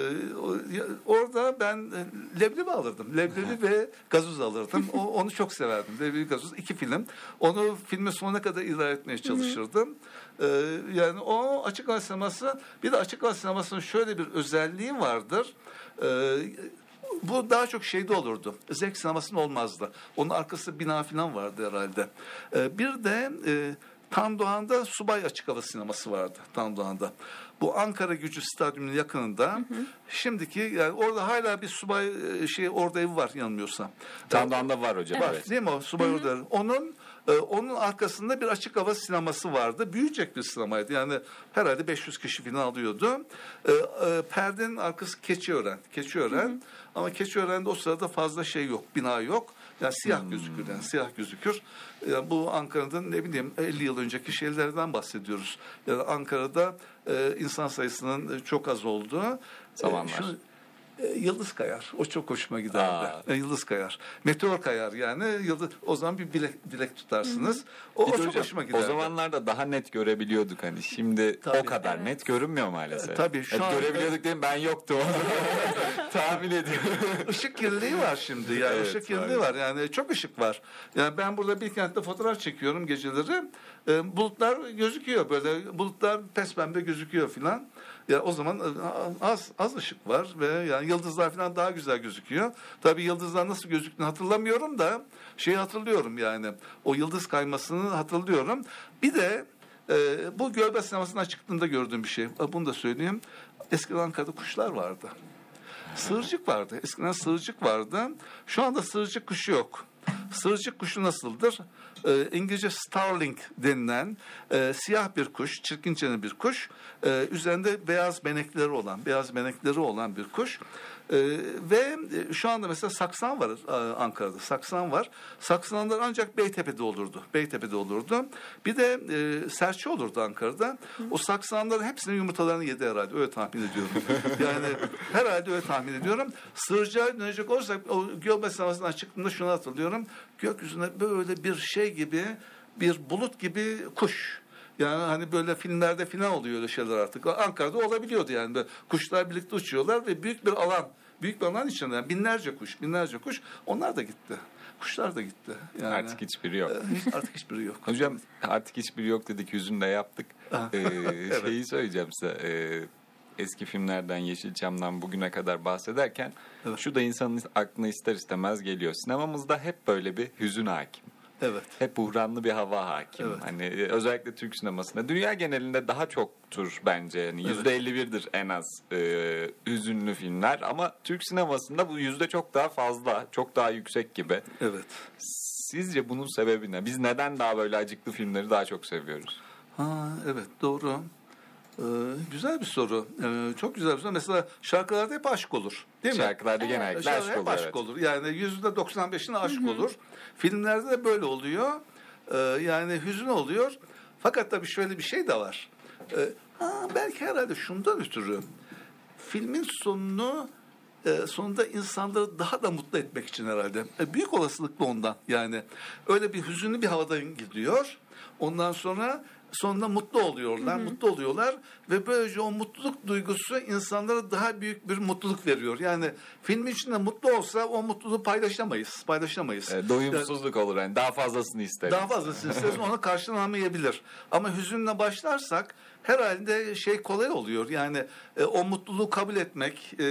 orada ben e, leblebi alırdım. Leblebi ve gazoz alırdım. O, onu çok severdim. Leblebi gazoz iki film. Onu filmin sonuna kadar idare etmeye çalışırdım. E, yani o açık hava sineması bir de açık hava sinemasının şöyle bir özelliği vardır. E, bu daha çok şeyde olurdu. Zevk sinemasının olmazdı. Onun arkası bina falan vardı herhalde. E, bir de e, Tam Doğan'da Subay Açık Hava Sineması vardı Tam Doğan'da. Bu Ankara Gücü Stadyumu'nun yakınında. Şimdiki yani orada hala bir subay e, şey orada evi var yanılmıyorsam. Tandoğan'da da var hocam. Var Evet. değil mi o subay orada? Onun e, onun arkasında bir açık hava sineması vardı. Büyüyecek bir sinemaydı. Yani herhalde 500 kişi falan alıyordu. E, e, perdenin arkası Keçiören. Keçiören. Ama Keçiören'de o sırada fazla şey yok. Bina yok. Yani siyah gözükür yani siyah gözükür. Yani bu Ankara'da ne bileyim 50 yıl önceki şeylerden bahsediyoruz. Yani Ankara'da e, insan sayısının çok az olduğu e, Zamanlar. E, Yıldız kayar. O çok hoşuma giderdi. Aa. E, Yıldız kayar. Meteor kayar yani. Yıldız, o zaman bir bilek, dilek tutarsınız. O, Bir o çok hocam, hoşuma o giderdi. zamanlarda daha net görebiliyorduk hani. Şimdi Tabii. o kadar net görünmüyor maalesef. E, tabii, şu an- görebiliyorduk değil mi? Ben yoktum. Tahmin ediyorum. Işık kirliliği var şimdi. Yani Evet, ışık kirliliği var. var. Yani çok ışık var. Yani ben burada bir kentte fotoğraf çekiyorum geceleri. E, bulutlar gözüküyor böyle. Bulutlar pes pembe gözüküyor filan. Ya o zaman e, az az ışık var ve yani yıldızlar falan daha güzel gözüküyor. Tabii yıldızlar nasıl gözüktüğünü hatırlamıyorum da şeyi hatırlıyorum yani. O yıldız kaymasını hatırlıyorum. Bir de e, bu gölge sinemasından çıktığında gördüğüm bir şey. E, Bunu da söyleyeyim. Eskiden Ankara'da kuşlar vardı. Sığırcık vardı. Eskiden sığırcık vardı. Şu anda sığırcık kuşu yok. Sığırcık kuşu nasıldır? Ee, İngilizce starling denilen e, siyah bir kuş, çirkin çene bir kuş. Ee, üzerinde beyaz benekleri olan, beyaz benekleri olan bir kuş. Ee, ve e, şu anda mesela saksan var e, Ankara'da. Saksan var. Saksanlar ancak Beytepe'de olurdu. Beytepe'de olurdu. Bir de e, serçe olurdu Ankara'da. O saksanların hepsinin yumurtalarını yedi herhalde. Öyle tahmin ediyorum. yani herhalde öyle tahmin ediyorum. Sığırcığa dönecek olursak o Gölbe Savaşı'ndan çıktığımda şunu hatırlıyorum. Gökyüzünde böyle bir şey gibi bir bulut gibi kuş. Yani hani böyle filmlerde falan oluyor öyle şeyler artık. Ankara'da olabiliyordu yani. Böyle kuşlar birlikte uçuyorlar ve büyük bir alan. Büyük bir alan içinde yani binlerce kuş, binlerce kuş. Onlar da gitti. Kuşlar da gitti. Yani, Artık hiçbiri yok. e, hiç, artık hiçbiri yok. Hocam artık hiçbiri yok dedik yüzünü de yaptık. Ee, Şeyi söyleyeceğim size. Ee, eski filmlerden Yeşilçam'dan bugüne kadar bahsederken Evet. şu da insanın aklına ister istemez geliyor. Sinemamızda hep böyle bir hüzün hakim. Evet. Hep buhranlı bir hava hakim. Evet. Hani e, özellikle Türk sinemasında. Dünya genelinde daha çoktur bence. Yani yüzde 51'dir en az e, hüzünlü filmler. Ama Türk sinemasında bu yüzde çok daha fazla. Çok daha yüksek gibi. Evet. Sizce bunun sebebi ne? Biz neden daha böyle acıklı filmleri daha çok seviyoruz? Ha, evet doğru. Ee, güzel bir soru. Ee, çok güzel bir soru. Mesela şarkılarda hep aşk olur. Değil mi? Şarkılarda genellikle Şarkı aşk hep oluyor. aşk evet. olur. Yani yüzde 95'ine aşk olur. Filmlerde de böyle oluyor. Ee, yani hüzün oluyor. Fakat tabii şöyle bir şey de var. Ee, ha, belki herhalde şundan ötürü filmin sonunu e, sonunda insanları daha da mutlu etmek için herhalde. E, büyük olasılıkla ondan yani. Öyle bir hüzünlü bir havadan gidiyor. Ondan sonra sonunda mutlu oluyorlar, mutlu oluyorlar ve böylece o mutluluk duygusu insanlara daha büyük bir mutluluk veriyor. Yani film içinde mutlu olsa o mutluluğu paylaşamayız, paylaşamayız. E, doyumsuzluk olur yani daha fazlasını isteriz. Daha fazlasını isteriz ona karşılamayabilir. Ama hüzünle başlarsak herhalde şey kolay oluyor. Yani e, o mutluluğu kabul etmek e,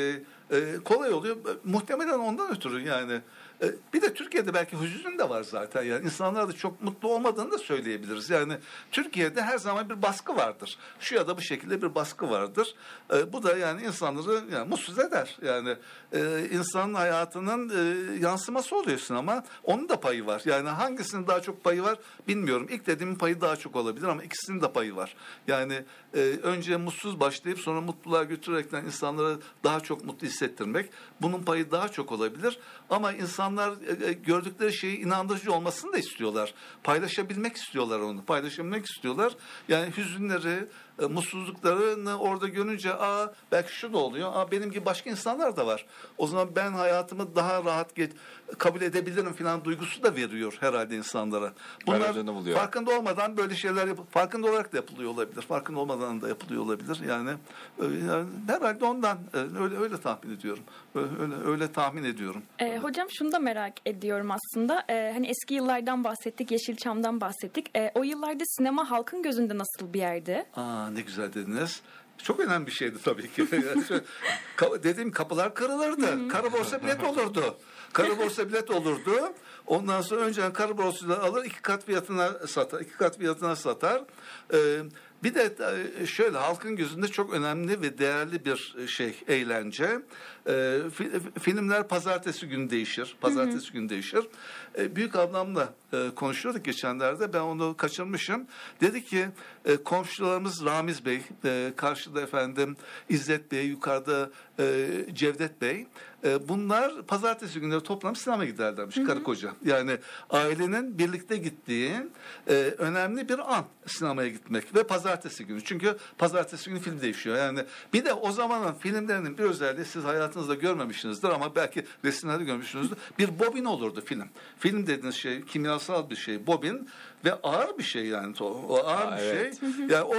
e, kolay oluyor. Muhtemelen ondan ötürü yani. E, bir de Türkiye'de belki hüzün de var zaten. Yani insanlar da çok mutlu olmadığını da söyleyebiliriz. Yani Türkiye'de her zaman bir baskı vardır. Şu ya da bu şekilde bir baskı vardır. E, bu da yani insanları yani mutsuz eder. Yani e, insanın hayatının e, yansıması oluyor sinema. Onun da payı var. Yani hangisinin daha çok payı var bilmiyorum. İlk dediğimin payı daha çok olabilir ama ikisinin de payı var. Yani e, önce mutsuz başlayıp sonra mutluluğa götürerekten insanları daha çok mutlu hissettirmek. Bunun payı daha çok olabilir. Ama insanlar e, e, gördükleri şeyi inandırıcı olmasını da istiyorlar. Paylaşabilmek istiyorlar onu. Paylaşabilmek istiyorlar. Yani hüzünleri, e, mutsuzluklarını orada görünce aa belki şu da oluyor. Aa benim gibi başka insanlar da var. O zaman ben hayatımı daha rahat ge- kabul edebilirim falan duygusu da veriyor herhalde insanlara. Bunlar farkında olmadan böyle şeyler yap farkında olarak da yapılıyor olabilir. Farkında olmadan da yapılıyor olabilir. Yani, e, yani herhalde ondan e, öyle öyle tahmin ediyorum. Öyle öyle, öyle tahmin ediyorum. E, hocam şunu da merak ediyorum aslında. E, hani eski yıllardan bahsettik, Yeşilçam'dan bahsettik. E, o yıllarda sinema halkın gözünde nasıl bir yerdi? Aa ne güzel dediniz. Çok önemli bir şeydi tabii ki. Dediğim kapılar kırılırdı. Kara borsa bilet olurdu. Kara borsa bilet olurdu. Ondan sonra önce kara alır iki kat fiyatına satar. iki kat fiyatına satar. Ee, bir de e, şöyle halkın gözünde çok önemli ve değerli bir şey eğlence. Ee, fi- filmler pazartesi günü değişir. Pazartesi günü değişir. Ee, büyük ablamla e, konuşuyorduk geçenlerde. Ben onu kaçırmışım. Dedi ki e, komşularımız Ramiz Bey, e, karşıda efendim İzzet Bey, yukarıda e, Cevdet Bey. E, bunlar pazartesi günleri toplanıp sinema giderlermiş karı koca. Yani ailenin birlikte gittiği e, önemli bir an sinemaya gitmek ve pazartesi günü. Çünkü pazartesi günü film değişiyor. Yani bir de o zamanın filmlerinin bir özelliği siz hayatınızda görmemişsinizdir ama belki resimlerde görmüşsünüzdür. Bir bobin olurdu film. Film dediğiniz şey kimyasal bir şey. Bobin ve ağır bir şey yani. O, o ağır Aa, bir evet. şey. Yani o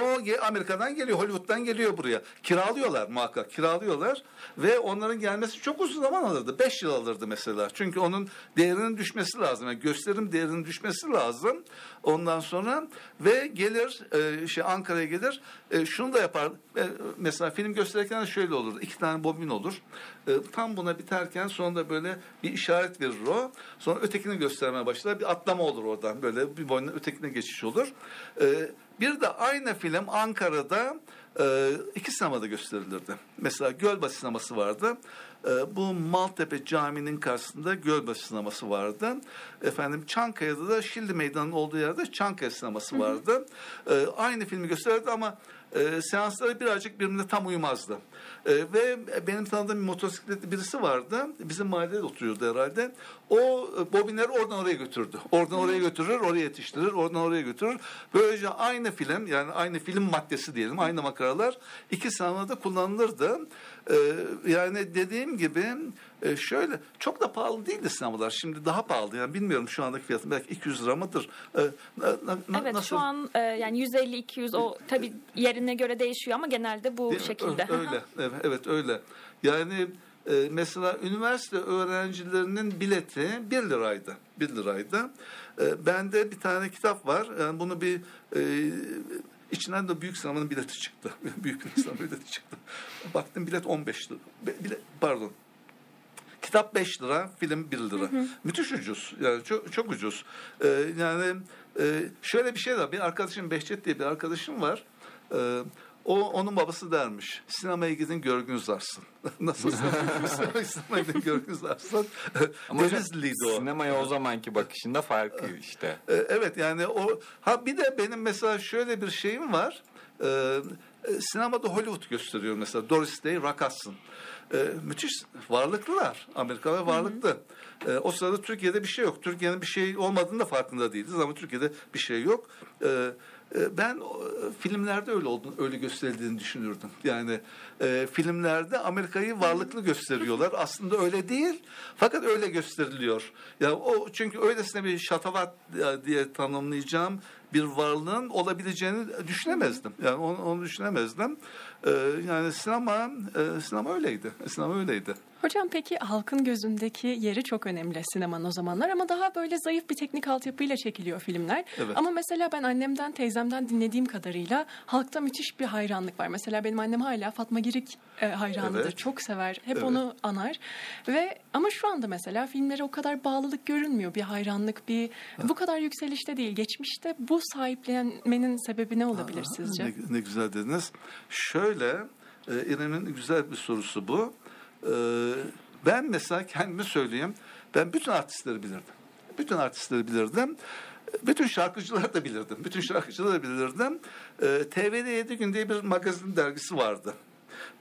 Amerika'dan geliyor, Hollywood'dan geliyor buraya. Kiralıyorlar muhakkak, kiralıyorlar ve onların gelmesi çok uzun zaman alırdı. Beş yıl alırdı mesela. Çünkü onun değerinin düşmesi lazım. Yani gösterim değerinin düşmesi lazım. Ondan sonra ve gelir e, şey Ankara'ya gelir. E, şunu da yapar. E, mesela film gösterirken şöyle olurdu. İki tane bobin olur. E, tam buna biterken sonunda böyle bir işaret verir o. Sonra ötekini göstermeye başlar. Bir atlama olur oradan. Böyle bir boyundan ötekine geçiş olur. E, bir de aynı film Ankara'da e, iki sinemada gösterilirdi. Mesela Gölbaşı sineması vardı. E, bu Maltepe Camii'nin karşısında Gölbaşı sineması vardı. Efendim Çankaya'da da Şilli Meydanı'nın olduğu yerde Çankaya sineması vardı. E, aynı filmi gösterirdi ama e, seansları birazcık birbirine tam uymazdı. E, ve benim tanıdığım bir motosikletli birisi vardı. Bizim mahallede oturuyordu herhalde. O e, bobinleri oradan oraya götürdü. Oradan oraya götürür, oraya yetiştirir, oradan oraya götürür. Böylece aynı film yani aynı film maddesi diyelim, aynı makaralar iki sinemada kullanılırdı. E, yani dediğim gibi e, şöyle çok da pahalı değildi sinemalar. Şimdi daha pahalı. Yani bilmiyorum şu andaki fiyatı belki 200 lira mıdır? E, na- na- Evet nasıl? şu an e, yani 150-200 o tabii yerine göre değişiyor ama genelde bu Değil şekilde. Öyle. Evet, evet öyle. Yani e, mesela üniversite öğrencilerinin bileti 1 liraydı. 1 liraydı. E, bende bir tane kitap var. Yani bunu bir e, içinden de büyük sinemanın bileti çıktı. büyük sinema bileti çıktı. Baktım bilet 15 lira. Bilet, pardon. Kitap 5 lira, film 1 lira. Müthiş ucuz. Yani çok çok ucuz. Ee, yani e, şöyle bir şey var. Bir arkadaşım Behçet diye bir arkadaşım var. Ee, o onun babası dermiş. Sinemaya gidin görgünüz artsın. Nasıl sinemaya, gidin görgünüz artsın. Ama Denizli'ydi o. sinemaya o zamanki bakışında farkı işte. Ee, Evet yani o ha bir de benim mesela şöyle bir şeyim var. Ee, e, sinemada Hollywood gösteriyor mesela Doris Day, Hudson. Ee, müthiş varlıklılar. Amerika varlıklı. Ee, o sırada Türkiye'de bir şey yok. Türkiye'nin bir şey olmadığını da farkında değiliz ama Türkiye'de bir şey yok. Ee, e, ben e, filmlerde öyle olduğunu, öyle gösterildiğini düşünürdüm. Yani e, filmlerde Amerika'yı varlıklı gösteriyorlar. Aslında öyle değil. Fakat öyle gösteriliyor. Yani o çünkü öylesine bir şatavat e, diye tanımlayacağım bir varlığın olabileceğini düşünemezdim. Yani onu, onu düşünemezdim. Ee, yani sinema e, sinema öyleydi. Sinema öyleydi. Hocam peki halkın gözündeki yeri çok önemli sinemanın o zamanlar ama daha böyle zayıf bir teknik altyapıyla çekiliyor filmler. Evet. Ama mesela ben annemden teyzemden dinlediğim kadarıyla halkta müthiş bir hayranlık var. Mesela benim annem hala Fatma Girik e, hayranıdır. Evet. Çok sever. Hep Evet. onu anar. Ve ama şu anda mesela filmlere o kadar bağlılık görünmüyor. Bir hayranlık, bir bu kadar yükselişte değil. Geçmişte bu sahiplenmenin sebebi ne olabilir sizce? Ne, ne güzel dediniz. Şöyle, e, İrem'in güzel bir sorusu bu. E, ben mesela kendimi söyleyeyim. Ben bütün artistleri bilirdim. Bütün artistleri bilirdim. Bütün şarkıcıları da bilirdim. Bütün şarkıcıları da bilirdim. E, TV'de 7 gün diye bir magazin dergisi vardı.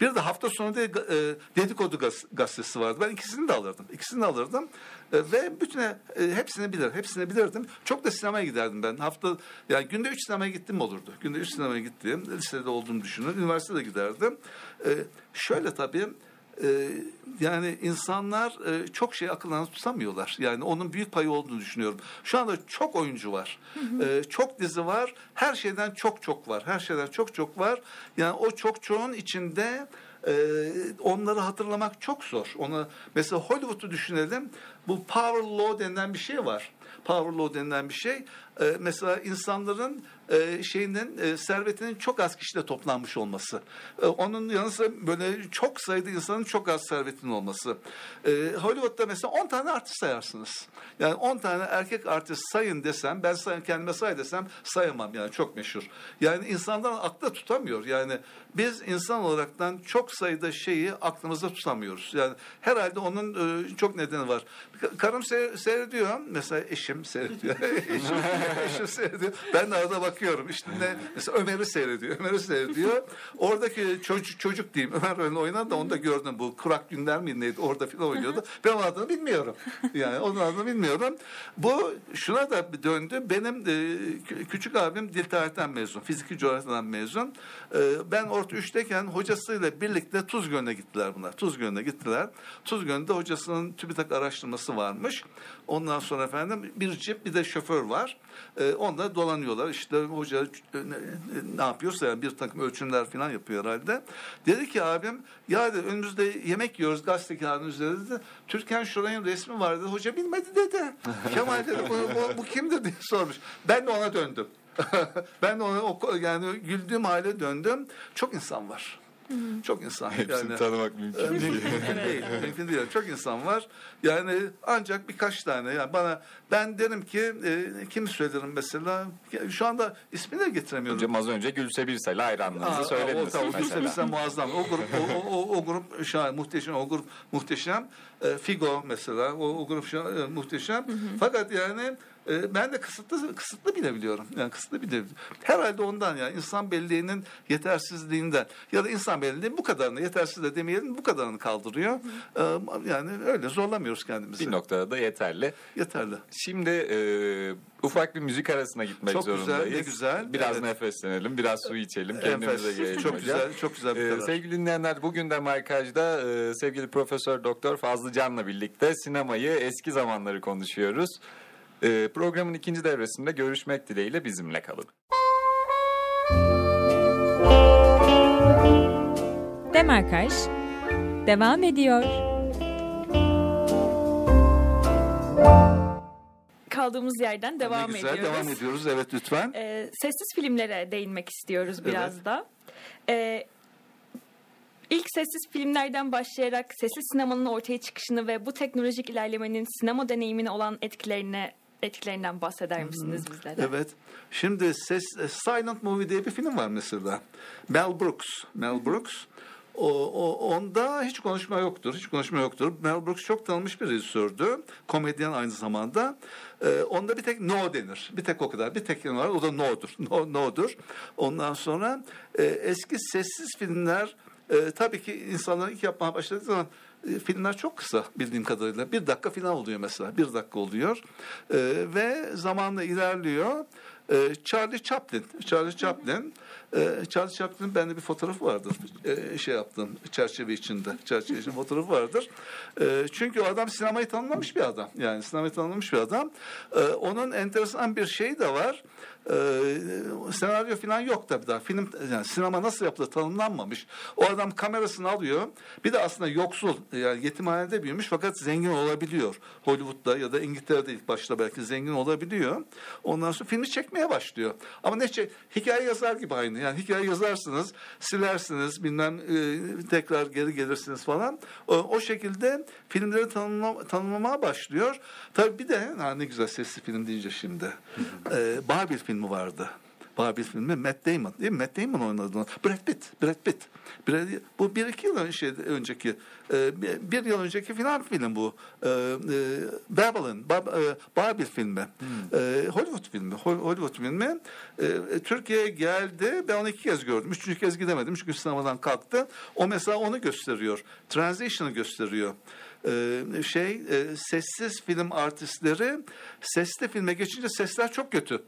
Bir de hafta sonu diye e, dedikodu gaz- gazetesi vardı. Ben ikisini de alırdım. İkisini de alırdım. E, ve bütün e, hepsini bilir. Hepsini bilirdim. Çok da sinemaya giderdim ben. Hafta yani günde üç sinemaya gittim olurdu. Günde üç sinemaya gittiğim, lisede olduğumu düşünün. Üniversitede giderdim. E, şöyle tabii e, yani insanlar e, çok şey akıllarına tutamıyorlar. Yani onun büyük payı olduğunu düşünüyorum. Şu anda çok oyuncu var. E, çok dizi var. Her şeyden çok çok var. Her şeyden çok çok var. Yani o çok çoğun içinde e, onları hatırlamak çok zor. Onu mesela Hollywood'u düşünelim. Bu power law denilen bir şey var. Power law denilen bir şey. E, mesela insanların e, şeyinin e, servetinin çok az kişide toplanmış olması. E, onun yanı sıra böyle çok sayıda insanın çok az servetinin olması. E, Hollywood'da mesela 10 tane artist sayarsınız. Yani 10 tane erkek artist sayın desem ben say, kendime say desem sayamam yani çok meşhur. Yani insanların akla tutamıyor. Yani biz insan olaraktan çok sayıda şeyi aklımızda tutamıyoruz. Yani herhalde onun e, çok nedeni var. Karım se- seyrediyor. Mesela eşim seyrediyor. eşim, eşim seyrediyor. Ben de arada bakıyorum. İşte ne? Mesela Ömer'i seyrediyor. Ömer'i seyrediyor. Oradaki çocuk, çocuk diyeyim. Ömer öyle oynadı da onu da gördüm. Bu Kurak Günler mi neydi? Orada filan oynuyordu. Ben onun adını bilmiyorum. Yani onun adını bilmiyorum. Bu şuna da döndü. Benim e, kü- küçük abim dil tarihinden mezun. Fiziki coğrafyadan mezun. E, ben orta üçteyken hocasıyla birlikte Tuzgölü'ne gittiler bunlar. Tuzgölü'ne gittiler. Tuzgölü'nde hocasının TÜBİTAK araştırması varmış. Ondan sonra efendim bir cip bir de şoför var. E, onunla dolanıyorlar. İşte hoca e, ne, ne yapıyorsa yani bir takım ölçümler falan yapıyor herhalde. Dedi ki abim ya dedi, önümüzde yemek yiyoruz gazete kağıdının üzerinde dedi. Türkan Şoray'ın resmi var dedi. Hoca bilmedi dedi. Kemal dedi bu, bu, bu kimdir diye sormuş. Ben de ona döndüm. ben de ona yani güldüğüm hale döndüm. Çok insan var. Çok insan. Hepsini yani. tanımak mümkün Mümkün değil. değil. Mümkün değil. Çok insan var. Yani ancak birkaç tane. Yani bana ben derim ki e, kim söylerim mesela? Şu anda ismini de getiremiyorum. Hocam az önce Gülse Birsel'e hayranlığınızı Aa, söylediniz. O, tabii. Gülse Birsel muazzam. O grup, o, o, o, o grup şahane, muhteşem. O grup muhteşem. E, Figo mesela. O, o grup şahane, e, muhteşem. Fakat yani e, ben de kısıtlı kısıtlı bilebiliyorum. Yani kısıtlı bilebiliyorum. Herhalde ondan yani insan belleğinin yetersizliğinden ya da insan belleğinin bu kadarını yetersiz de demeyelim bu kadarını kaldırıyor. E, yani öyle zorlamıyoruz kendimizi. Bir noktada da yeterli. Yeterli. Şimdi e, ufak bir müzik arasına gitmek Çok güzel, zorundayız. ne güzel. Biraz Evet. nefeslenelim, biraz su içelim, kendimize gelelim Çok hocam. güzel, çok güzel bir Ee, karar. sevgili dinleyenler bugün de Markaj'da e, sevgili Profesör Doktor Fazlı Can'la birlikte sinemayı, eski zamanları konuşuyoruz. E, programın ikinci devresinde görüşmek dileğiyle bizimle kalın. Demarkaj devam ediyor. Kaldığımız yerden devam ne güzel, ediyoruz. devam ediyoruz. Evet lütfen. Ee, sessiz filmlere değinmek istiyoruz biraz Evet. da. Ee, ilk sessiz filmlerden başlayarak sessiz sinemanın ortaya çıkışını ve bu teknolojik ilerlemenin sinema deneyimine olan etkilerini etkilerinden bahseder misiniz bizlere? Evet. Şimdi ses, e, Silent Movie diye bir film var mesela. Mel Brooks. Mel Brooks. O, o, onda hiç konuşma yoktur. Hiç konuşma yoktur. Mel Brooks çok tanınmış bir rejisördü. Komedyen aynı zamanda. Ee, onda bir tek no denir. Bir tek o kadar. Bir tek var. O da no'dur. No, no'dur. Ondan sonra e, eski sessiz filmler e, tabii ki insanlar ilk yapmaya başladığı zaman e, filmler çok kısa bildiğim kadarıyla. Bir dakika falan oluyor mesela. Bir dakika oluyor. E, ve zamanla ilerliyor. e, Charlie Chaplin. Charlie Chaplin. E, Charlie Chaplin'in bende bir fotoğrafı vardır. E, şey yaptım çerçeve içinde. Çerçeve içinde fotoğrafı vardır. E, çünkü o adam sinemayı tanımlamış bir adam. Yani sinemayı tanımlamış bir adam. E, onun enteresan bir şeyi de var. E, senaryo falan yok tabii daha. Film yani sinema nasıl yapılır tanımlanmamış. O adam kamerasını alıyor. Bir de aslında yoksul yani yetimhanede büyümüş fakat zengin olabiliyor. Hollywood'da ya da İngiltere'de ilk başta belki zengin olabiliyor. Ondan sonra filmi çekmeye başlıyor. Ama ne çek hikaye yazar gibi aynı. Yani hikaye yazarsınız, silersiniz, bilmem e, tekrar geri gelirsiniz falan. O, o şekilde filmleri tanımla, tanımlamaya başlıyor. Tabii bir de ha, ne güzel sesli film deyince şimdi. e, Barbie filmi vardı. Barbie filmi Matt Damon değil mi? Matt Damon oynadı. Brad Pitt. Brad Pitt. Brad, bu bir iki yıl önce, önceki e, bir, yıl önceki final film bu. E, e, Babylon. Bab, Barbie filmi. E, Hollywood filmi. Hol- Hollywood filmi. Türkiye'ye geldi. Ben onu iki kez gördüm. Üçüncü kez gidemedim çünkü sinemadan kalktı. O mesela onu gösteriyor. Transition'ı gösteriyor şey e, sessiz film artistleri sesli filme geçince sesler çok kötü.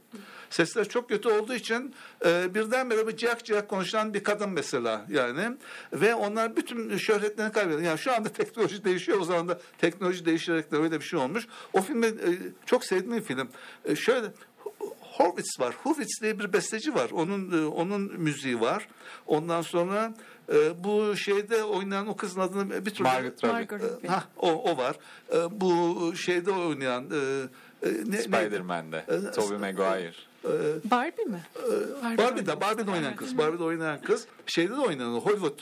Sesler çok kötü olduğu için e, birdenbire bir ciyak ciyak konuşan bir kadın mesela yani ve onlar bütün şöhretlerini kaybediyor. Yani şu anda teknoloji değişiyor o zaman da teknoloji değişerek de öyle bir şey olmuş. O filmi e, çok sevdiğim film. E, şöyle Horwitz var. Horwitz diye bir besteci var. Onun onun müziği var. Ondan sonra e, bu şeyde oynayan o kızın adını bir türlü Margaret Robbie. Robbie. Ha o o var. E, bu şeyde oynayan e, e, ne, Spider-Man'de. Tobey Maguire. Barbie mi? Barbie'de, Barbie'de oynayan kız. Barbie'de oynayan kız. Şeyde de oynayan Hollywood.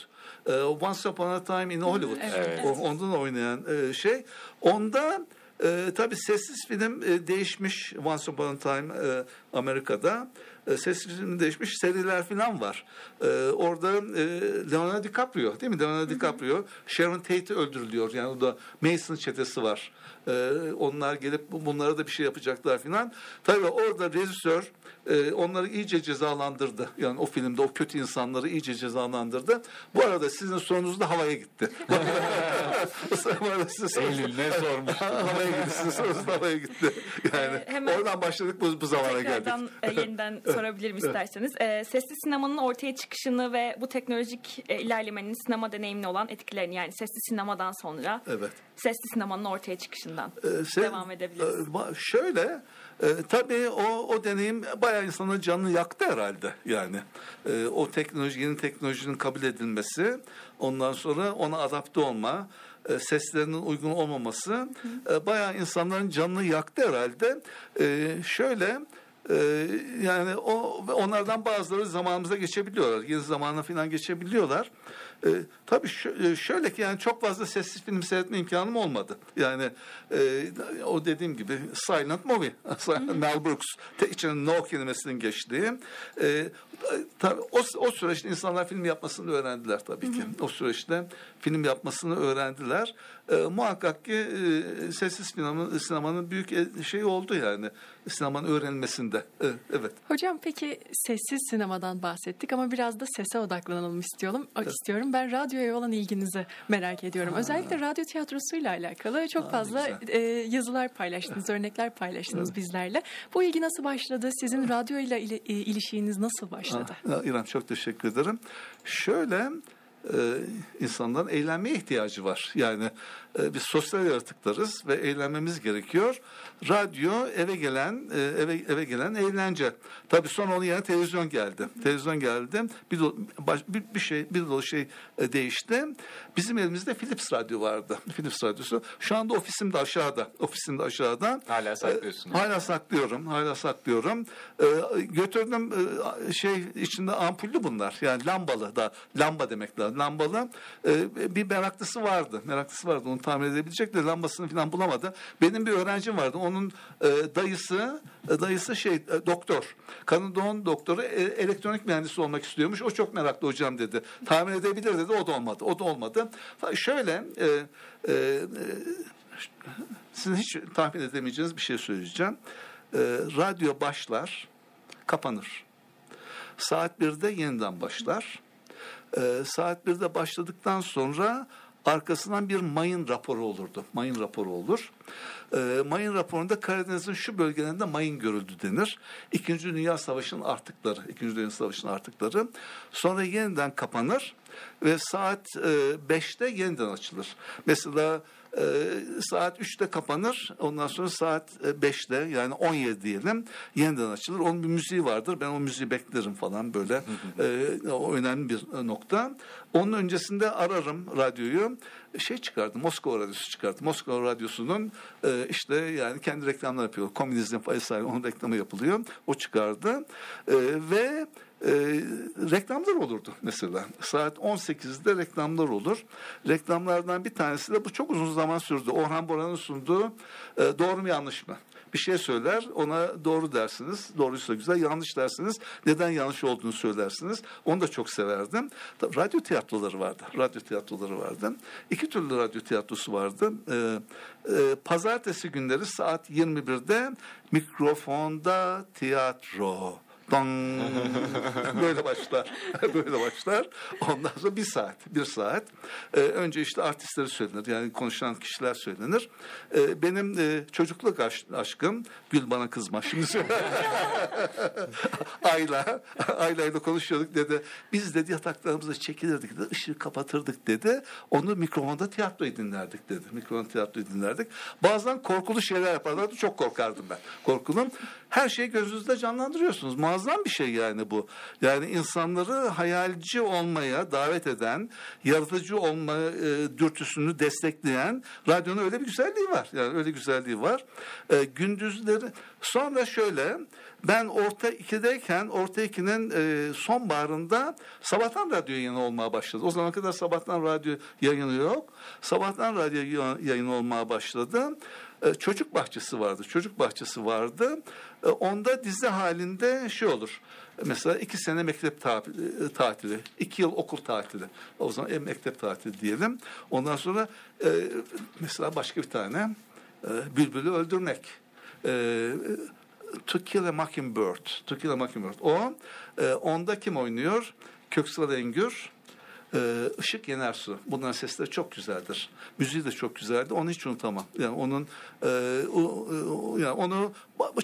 E, Once Upon a Time in Hollywood. Evet. O, onda da oynayan e, şey. Onda e, tabii sessiz film e, değişmiş Once Upon a Time e, Amerika'da. E, sessiz film değişmiş seriler falan var. E, orada e, Leonardo DiCaprio değil mi? Leonardo DiCaprio Sharon Tate'i öldürülüyor. Yani o da Mason çetesi var. E, onlar gelip bu- bunlara da bir şey yapacaklar falan. Tabii orada rejisör e, onları iyice cezalandırdı. Yani o filmde o kötü insanları iyice cezalandırdı. Bu arada sizin sorunuz da havaya gitti. Eylül ne sormuş? havaya gitti. Sizin sorunuz da havaya gitti. Yani Ee, hemen- oradan başladık bu, bu zamana geldik. Tekrardan yeniden sorabilirim isterseniz. E, sesli sinemanın ortaya çıkışını ve bu teknolojik e, ilerlemenin sinema deneyimine olan etkilerini yani sesli sinemadan sonra Evet. sesli sinemanın ortaya çıkışından Ee, sen- devam edebiliriz. e, şöyle e, tabii o o deneyim bayağı insanın canını yaktı herhalde yani E, o teknoloji yeni teknolojinin kabul edilmesi ondan sonra ona adapte olma e, seslerinin uygun olmaması e, bayağı insanların canını yaktı herhalde E, şöyle e, yani o onlardan bazıları zamanımıza geçebiliyorlar. Yeni zamana falan geçebiliyorlar. E, tabii şö- e, şöyle ki yani çok fazla sessiz film seyretme imkanım olmadı. Yani e, o dediğim gibi silent movie. Mel Brooks te, içine no kelimesinin geçtiği. E, tabii o, o süreçte insanlar film yapmasını öğrendiler tabii ki. O süreçte film yapmasını öğrendiler. E, muhakkak ki e, sessiz sinemanın, sinemanın büyük şey oldu yani. Sinemanın öğrenilmesinde. E, evet. Hocam peki sessiz sinemadan bahsettik ama biraz da sese odaklanalım istiyorum. istiyorum. Ben radyoya olan ilginizi merak ediyorum. Özellikle radyo tiyatrosuyla alakalı çok fazla güzel. e, yazılar paylaştınız, örnekler paylaştınız bizlerle. Bu ilgi nasıl başladı? Sizin radyoyla ile, e, ilişkiniz nasıl başladı? Ha, İrem çok teşekkür ederim. Şöyle e, insanların eğlenmeye ihtiyacı var. Yani e, biz sosyal yaratıklarız ve eğlenmemiz gerekiyor. Radyo eve gelen e, eve eve gelen eğlence. Tabii sonra onun yerine televizyon geldi. Televizyon geldi. Bir, do- baş- bir, bir şey bir dolu şey e, değişti. Bizim elimizde Philips radyo vardı. Philips radyosu. Şu anda ofisim de aşağıda. Ofisim de aşağıda. Hala saklıyorsun. E, Hala saklıyorum. Hala saklıyorum. E, götürdüm e, şey içinde ampullü bunlar. Yani lambalı da lamba demek lazım. Lambalı e, bir meraklısı vardı. Meraklısı vardı. Onu tamir edebilecek de lambasını falan bulamadı. Benim bir öğrencim vardı. Onun e, dayısı e, dayısı şey e, doktor. Kadın doğum doktoru e, elektronik mühendisi olmak istiyormuş. O çok meraklı hocam dedi. Tamir edebilir dedi. O da olmadı. O da olmadı. Şöyle e, e, e, sizin hiç tahmin edemeyeceğiniz bir şey söyleyeceğim. Ee, radyo başlar, kapanır. Saat 1'de yeniden başlar. Ee, saat 1'de başladıktan sonra arkasından bir mayın raporu olurdu. Mayın raporu olur. E, mayın raporunda Karadeniz'in şu bölgelerinde mayın görüldü denir. İkinci Dünya Savaşı'nın artıkları, İkinci Dünya Savaşı'nın artıkları. Sonra yeniden kapanır ve saat e, 5'te yeniden açılır. Mesela e, saat 3'te kapanır. Ondan sonra saat e, 5'te yani 17 diyelim yeniden açılır. Onun bir müziği vardır. Ben o müziği beklerim falan böyle. e, o önemli bir nokta. Onun öncesinde ararım radyoyu. Şey çıkardı. Moskova radyosu çıkardı. Moskova radyosunun e, işte yani kendi reklamlar yapıyor. Komünizm vesaire onun reklamı yapılıyor. O çıkardı. E, ve e, reklamlar olurdu mesela. Saat 18'de reklamlar olur. Reklamlardan bir tanesi de bu çok uzun zaman sürdü. Orhan Boran'ın sunduğu e, doğru mu yanlış mı? Bir şey söyler ona doğru dersiniz. Doğruysa güzel yanlış dersiniz. Neden yanlış olduğunu söylersiniz. Onu da çok severdim. Tabii radyo tiyatroları vardı. Radyo tiyatroları vardı. İki türlü radyo tiyatrosu vardı. E, e, pazartesi günleri saat 21'de mikrofonda tiyatro. Dong. böyle başlar. böyle başlar. Ondan sonra bir saat. Bir saat. Ee, önce işte artistleri söylenir. Yani konuşan kişiler söylenir. Ee, benim e, çocukluk aş- aşkım Gül bana kızma. Şimdi. Ayla. Ayla ile konuşuyorduk dedi. Biz dedi yataklarımıza çekilirdik dedi. ışığı kapatırdık dedi. Onu mikrofonda tiyatroyu dinlerdik dedi. Mikrofonda tiyatroyu dinlerdik. Bazen korkulu şeyler yaparlardı. Çok korkardım ben. Korkulum. Her şeyi gözünüzde canlandırıyorsunuz. Muazzam bir şey yani bu. Yani insanları hayalci olmaya davet eden, yaratıcı olma e, dürtüsünü destekleyen radyonun öyle bir güzelliği var. Yani öyle güzelliği var. E, gündüzleri sonra şöyle ben orta ikideyken orta ikinin e, sonbaharında sabahtan radyo yayını olmaya başladı. O zaman kadar sabahtan radyo yayını yok. Sabahtan radyo yayını olmaya başladı. E, çocuk bahçesi vardı. Çocuk bahçesi vardı. E, onda dizi halinde şey olur. Mesela iki sene mektep e, tatili, iki yıl okul tatili. O zaman e, mektep tatili diyelim. Ondan sonra mesela başka bir tane bülbülü öldürmek. To Kill a Mockingbird. To Kill a Mockingbird. O, e, onda kim oynuyor? Köksal Engür, e, Işık Yenersu. Bunların sesleri çok güzeldir. Müziği de çok güzeldi. Onu hiç unutamam. Yani onun e, o, o- yani onu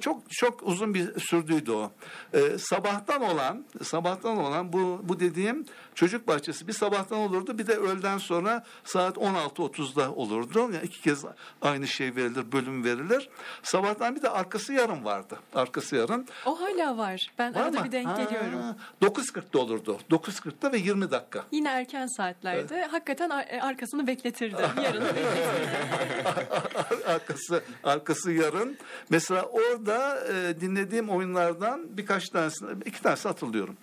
çok çok uzun bir sürdüydü o. E, sabahtan olan sabahtan olan bu bu dediğim çocuk bahçesi bir sabahtan olurdu bir de öğleden sonra saat 16.30'da olurdu. Yani iki kez aynı şey verilir, bölüm verilir. Sabahtan bir de arkası yarın vardı. Arkası yarın. O hala var. Ben Var arada mı? bir denk Ha, geliyorum. 9.40'da olurdu. 9.40'da ve 20 dakika. Yine erken saatlerde hakikaten ar- e, arkasını bekletirdi. Yarın arkası arkası yarın. Mesela orada e, dinlediğim oyunlardan birkaç tanesini, iki tanesi hatırlıyorum.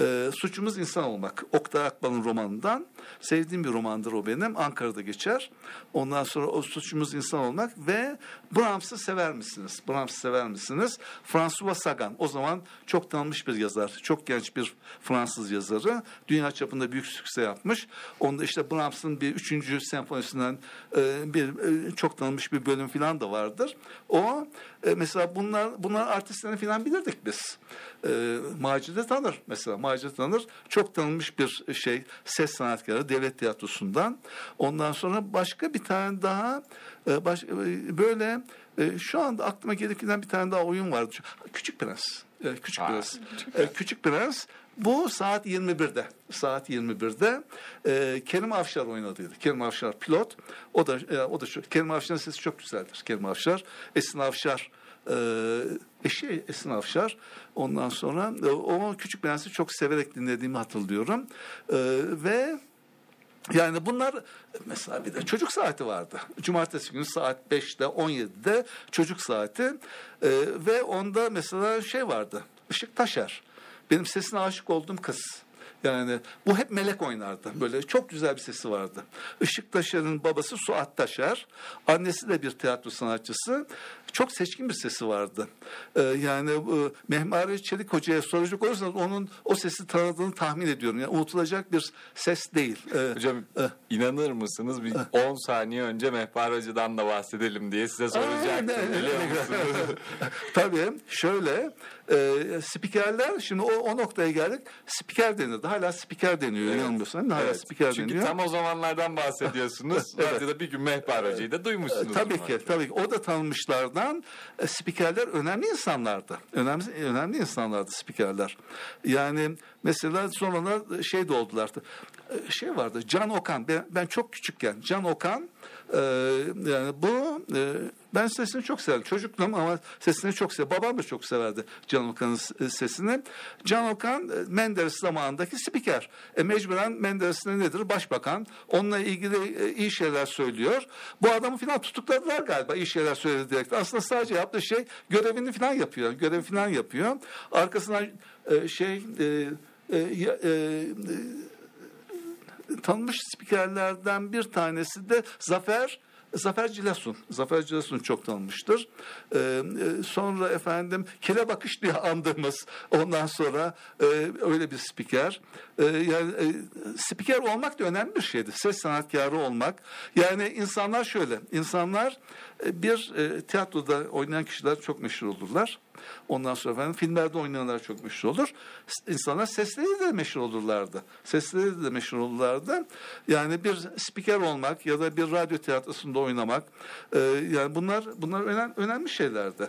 E, Suçumuz insan olmak. Oktay Akbal'ın romanından. Sevdiğim bir romandır o benim. Ankara'da geçer. Ondan sonra o Suçumuz insan olmak ve Brahms'ı sever misiniz? Brahms'ı sever misiniz? François Sagan. O zaman çok tanınmış bir yazar. Çok genç bir Fransız yazarı. Dünya çapında büyük sükse yapmış. Onda işte Brahms'ın bir üçüncü senfonisinden e, bir e, çok tanınmış bir bölüm falan da vardır. O e, mesela bunlar bunlar artistlerini falan bilirdik biz. E, Macide tanır mesela. Macide tanır. Çok tanınmış bir şey ses sanatkarı devlet tiyatrosundan. Ondan sonra başka bir tane daha e, baş, e, böyle e, şu anda aklıma gelirken bir tane daha oyun vardı. Küçük Prens. E, Küçük Aa, Prens. E, Küçük Prens. Bu saat 21'de. Saat 21'de e, Kerim Avşar oynadıydı. Kerim Avşar pilot. O da e, o da şu. Kerim Avşar'ın sesi çok güzeldir. Kerim Avşar. Esin Avşar e, eşi Esin Avşar. Ondan sonra e, o Küçük Prens'i çok severek dinlediğimi hatırlıyorum. E, ve yani bunlar mesela bir de çocuk saati vardı. Cumartesi günü saat 5'te 17'de çocuk saati ve onda mesela şey vardı. Işık Taşer. Benim sesine aşık olduğum kız. Yani bu hep melek oynardı. Böyle çok güzel bir sesi vardı. Işık Taşer'in babası Suat Taşer. Annesi de bir tiyatro sanatçısı. Çok seçkin bir sesi vardı. Ee, yani e, Mehmet Çelik Hoca'ya soracak olursanız onun o sesi tanıdığını tahmin ediyorum. Yani unutulacak bir ses değil. Ee, Hocam eh. inanır mısınız? Bir 10 saniye önce Mehpar Hoca'dan da bahsedelim diye size soracaktım. Aa, ne- biliyor musunuz? Tabii şöyle e, spikerler şimdi o, o noktaya geldik. Spiker denir denirdi. Hala spiker deniyor. Evet. Yanılmıyorsam hala Evet, spiker Çünkü deniyor. tam o zamanlardan bahsediyorsunuz. Evet. Radyoda bir gün Mehpar Hoca'yı da duymuşsunuz. E, Tabii ki, tabii ki. O da tanınmışlardan. E, spikerler önemli insanlardı. Önemli, önemli insanlardı spikerler. Yani mesela sonralar şey de oldular. E, Şey vardı, Can Okan. Ben, ben çok küçükken Can Okan e, yani bu e, ben sesini çok severdim. Çocuktum ama sesini çok severdim. Babam da çok severdi Can Okan'ın s- sesini. Can Okan e, Menderes zamanındaki spiker. E, mecburen Menderes ne nedir? Başbakan. Onunla ilgili e, iyi şeyler söylüyor. Bu adamı falan tutukladılar galiba iyi şeyler söyledi direkt. Aslında sadece yaptığı şey görevini falan yapıyor. Görev falan yapıyor. Arkasından e, şey e, e, e, e, tanınmış spikerlerden bir tanesi de Zafer Zafer Cilasun. Zafer Cilasun çok tanınmıştır. Ee, e, sonra efendim Kele Bakış diye andığımız ondan sonra e, öyle bir spiker. E, yani e, spiker olmak da önemli bir şeydi. Ses sanatkarı olmak. Yani insanlar şöyle. insanlar bir e, tiyatroda oynayan kişiler çok meşhur olurlar. Ondan sonra efendim filmlerde oynayanlar çok meşhur olur. İnsanlar sesleri de meşhur olurlardı. Sesleri de meşhur olurlardı. Yani bir spiker olmak ya da bir radyo tiyatrosunda oynamak e, yani bunlar bunlar önemli, önemli şeylerdi.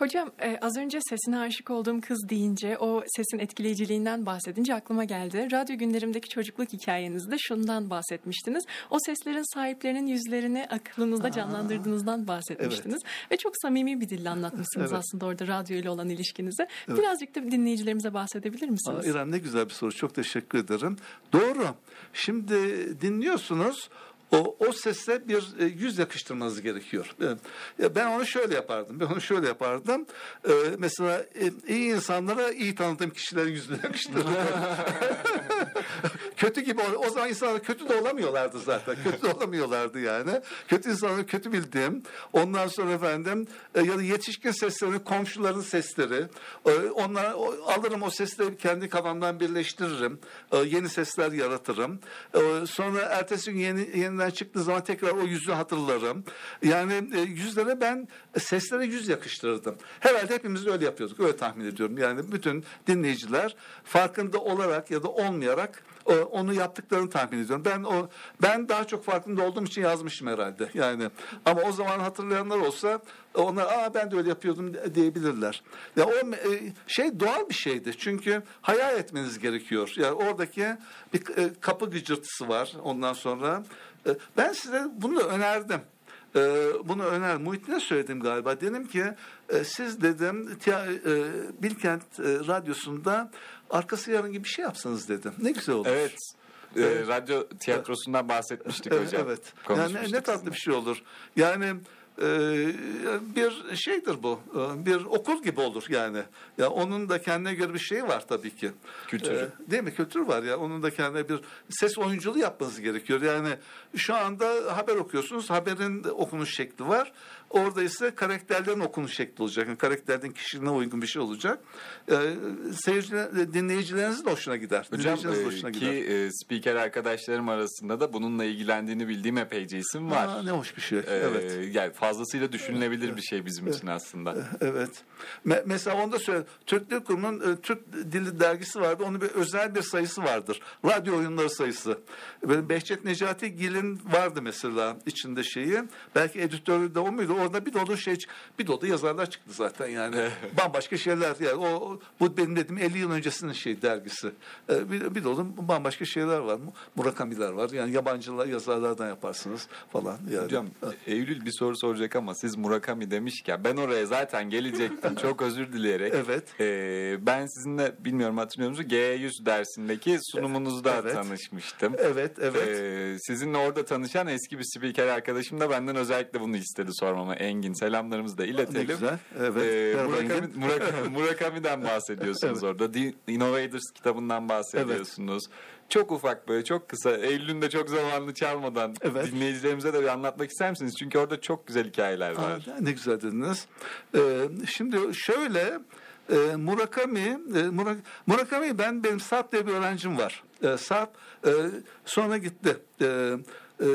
Hocam e, az önce sesine aşık olduğum kız deyince o sesin etkileyiciliğinden bahsedince aklıma geldi. Radyo günlerimdeki çocukluk hikayenizde şundan bahsetmiştiniz. O seslerin sahiplerinin yüzlerini aklınızda canlandırdığınızdan bahsetmiştiniz. Ve çok samimi bir dille anlatmışsınız Evet. aslında orada radyo ile olan ilişkinizi. Birazcık da dinleyicilerimize bahsedebilir Aa, misiniz? İrem ne güzel bir soru. Çok teşekkür ederim. Doğru. Şimdi dinliyorsunuz. O, o sese bir e, yüz yakıştırmanız gerekiyor. E, ben onu şöyle yapardım. Ben onu şöyle yapardım. E, mesela e, iyi insanlara iyi tanıdığım kişilerin yüzünü yakıştırırdım. kötü gibi o zaman insanlar kötü de olamıyorlardı zaten. Kötü de olamıyorlardı yani. Kötü insanları kötü bildiğim. Ondan sonra efendim e, ya da yetişkin sesleri, komşuların sesleri. E, onlara o- alırım o sesleri kendi kafamdan birleştiririm. E, yeni sesler yaratırım. Sonra ertesi gün yeni, yeniden çıktığı zaman tekrar o yüzü hatırlarım. Yani yüzlere ben seslere yüz yakıştırırdım. Herhalde hepimiz öyle yapıyorduk. Öyle tahmin ediyorum. Yani bütün dinleyiciler farkında olarak ya da olmayarak onu yaptıklarını tahmin ediyorum. Ben o ben daha çok farkında olduğum için yazmışım herhalde. Yani ama o zaman hatırlayanlar olsa onlar aa ben de öyle yapıyordum diyebilirler. Ya o e, şey doğal bir şeydi. Çünkü hayal etmeniz gerekiyor. Yani oradaki bir e, kapı gıcırtısı var ondan sonra. E, ben size bunu önerdim. Ee, bunu öner Muhittin'e söyledim galiba. Dedim ki e, siz dedim tiya- e, Bilkent e, Radyosu'nda arkası yarın gibi bir şey yapsanız dedim. Ne güzel olur. Evet. e, Evet. radyo tiyatrosundan bahsetmiştik hocam. evet. Yani ne tatlı bir şey olur. Yani e, bir şeydir bu. E, Bir okul gibi olur yani. Ya onun da kendine göre bir şeyi var tabii ki. Kültürü. E, değil mi? Kültür var ya. Onun da kendine bir ses oyunculuğu yapmanız gerekiyor. Yani şu anda haber okuyorsunuz. Haberin okunuş şekli var. Orada ise karakterlerin okunuş şekli olacak. Yani karakterlerin kişiliğine uygun bir şey olacak. E, seyirciler, dinleyicilerinizin de hoşuna gider. Hocam e, hoşuna ki gider. e, spiker arkadaşlarım arasında da bununla ilgilendiğini bildiğim epeyce isim var. Aa, ne hoş bir şey. E, evet. Yani fazlasıyla düşünülebilir bir şey bizim için aslında. Evet. Me- mesela onda söyle. Türk Dil Kurumu'nun e, Türk Dili dergisi vardı. Onun bir özel bir sayısı vardır. Radyo oyunları sayısı. Benim Behçet Necati Gil'in vardı mesela içinde şeyi. Belki editörü de o muydu? Orada bir dolu şey, bir dolu yazarlar çıktı zaten yani. bambaşka şeyler yani. O, bu benim dediğim 50 yıl öncesinin şey dergisi. E, bir, bir dolu bambaşka şeyler var. Murakamiler var. Yani yabancılar yazarlardan yaparsınız falan. Yani. Hocam Eylül bir soru soracak ama siz Murakami demişken ben oraya zaten gelecektim. Çok özür dileyerek. Evet. Ee, ben sizinle bilmiyorum hatırlıyor musunuz? G100 dersindeki sunumunuzda Evet. tanışmıştım. Evet, evet. Ee, sizinle orada tanışan eski bir spiker arkadaşım da benden özellikle bunu istedi sormama. Engin selamlarımızı da iletelim. Ne güzel. Evet. Ee, Murakami. Murakami, Murakami'den bahsediyorsunuz orada. The Innovators kitabından bahsediyorsunuz. Çok ufak böyle çok kısa. Eylül'ün de çok zamanını çalmadan Evet. dinleyicilerimize de bir anlatmak ister misiniz? Çünkü orada çok güzel hikayeler var. Aa, ne güzel dediniz. Ee, şimdi şöyle e, Murakami e, Murak- Murakami ben benim Sarp diye bir öğrencim var. E, Sarp e, sonra gitti. E, Ee,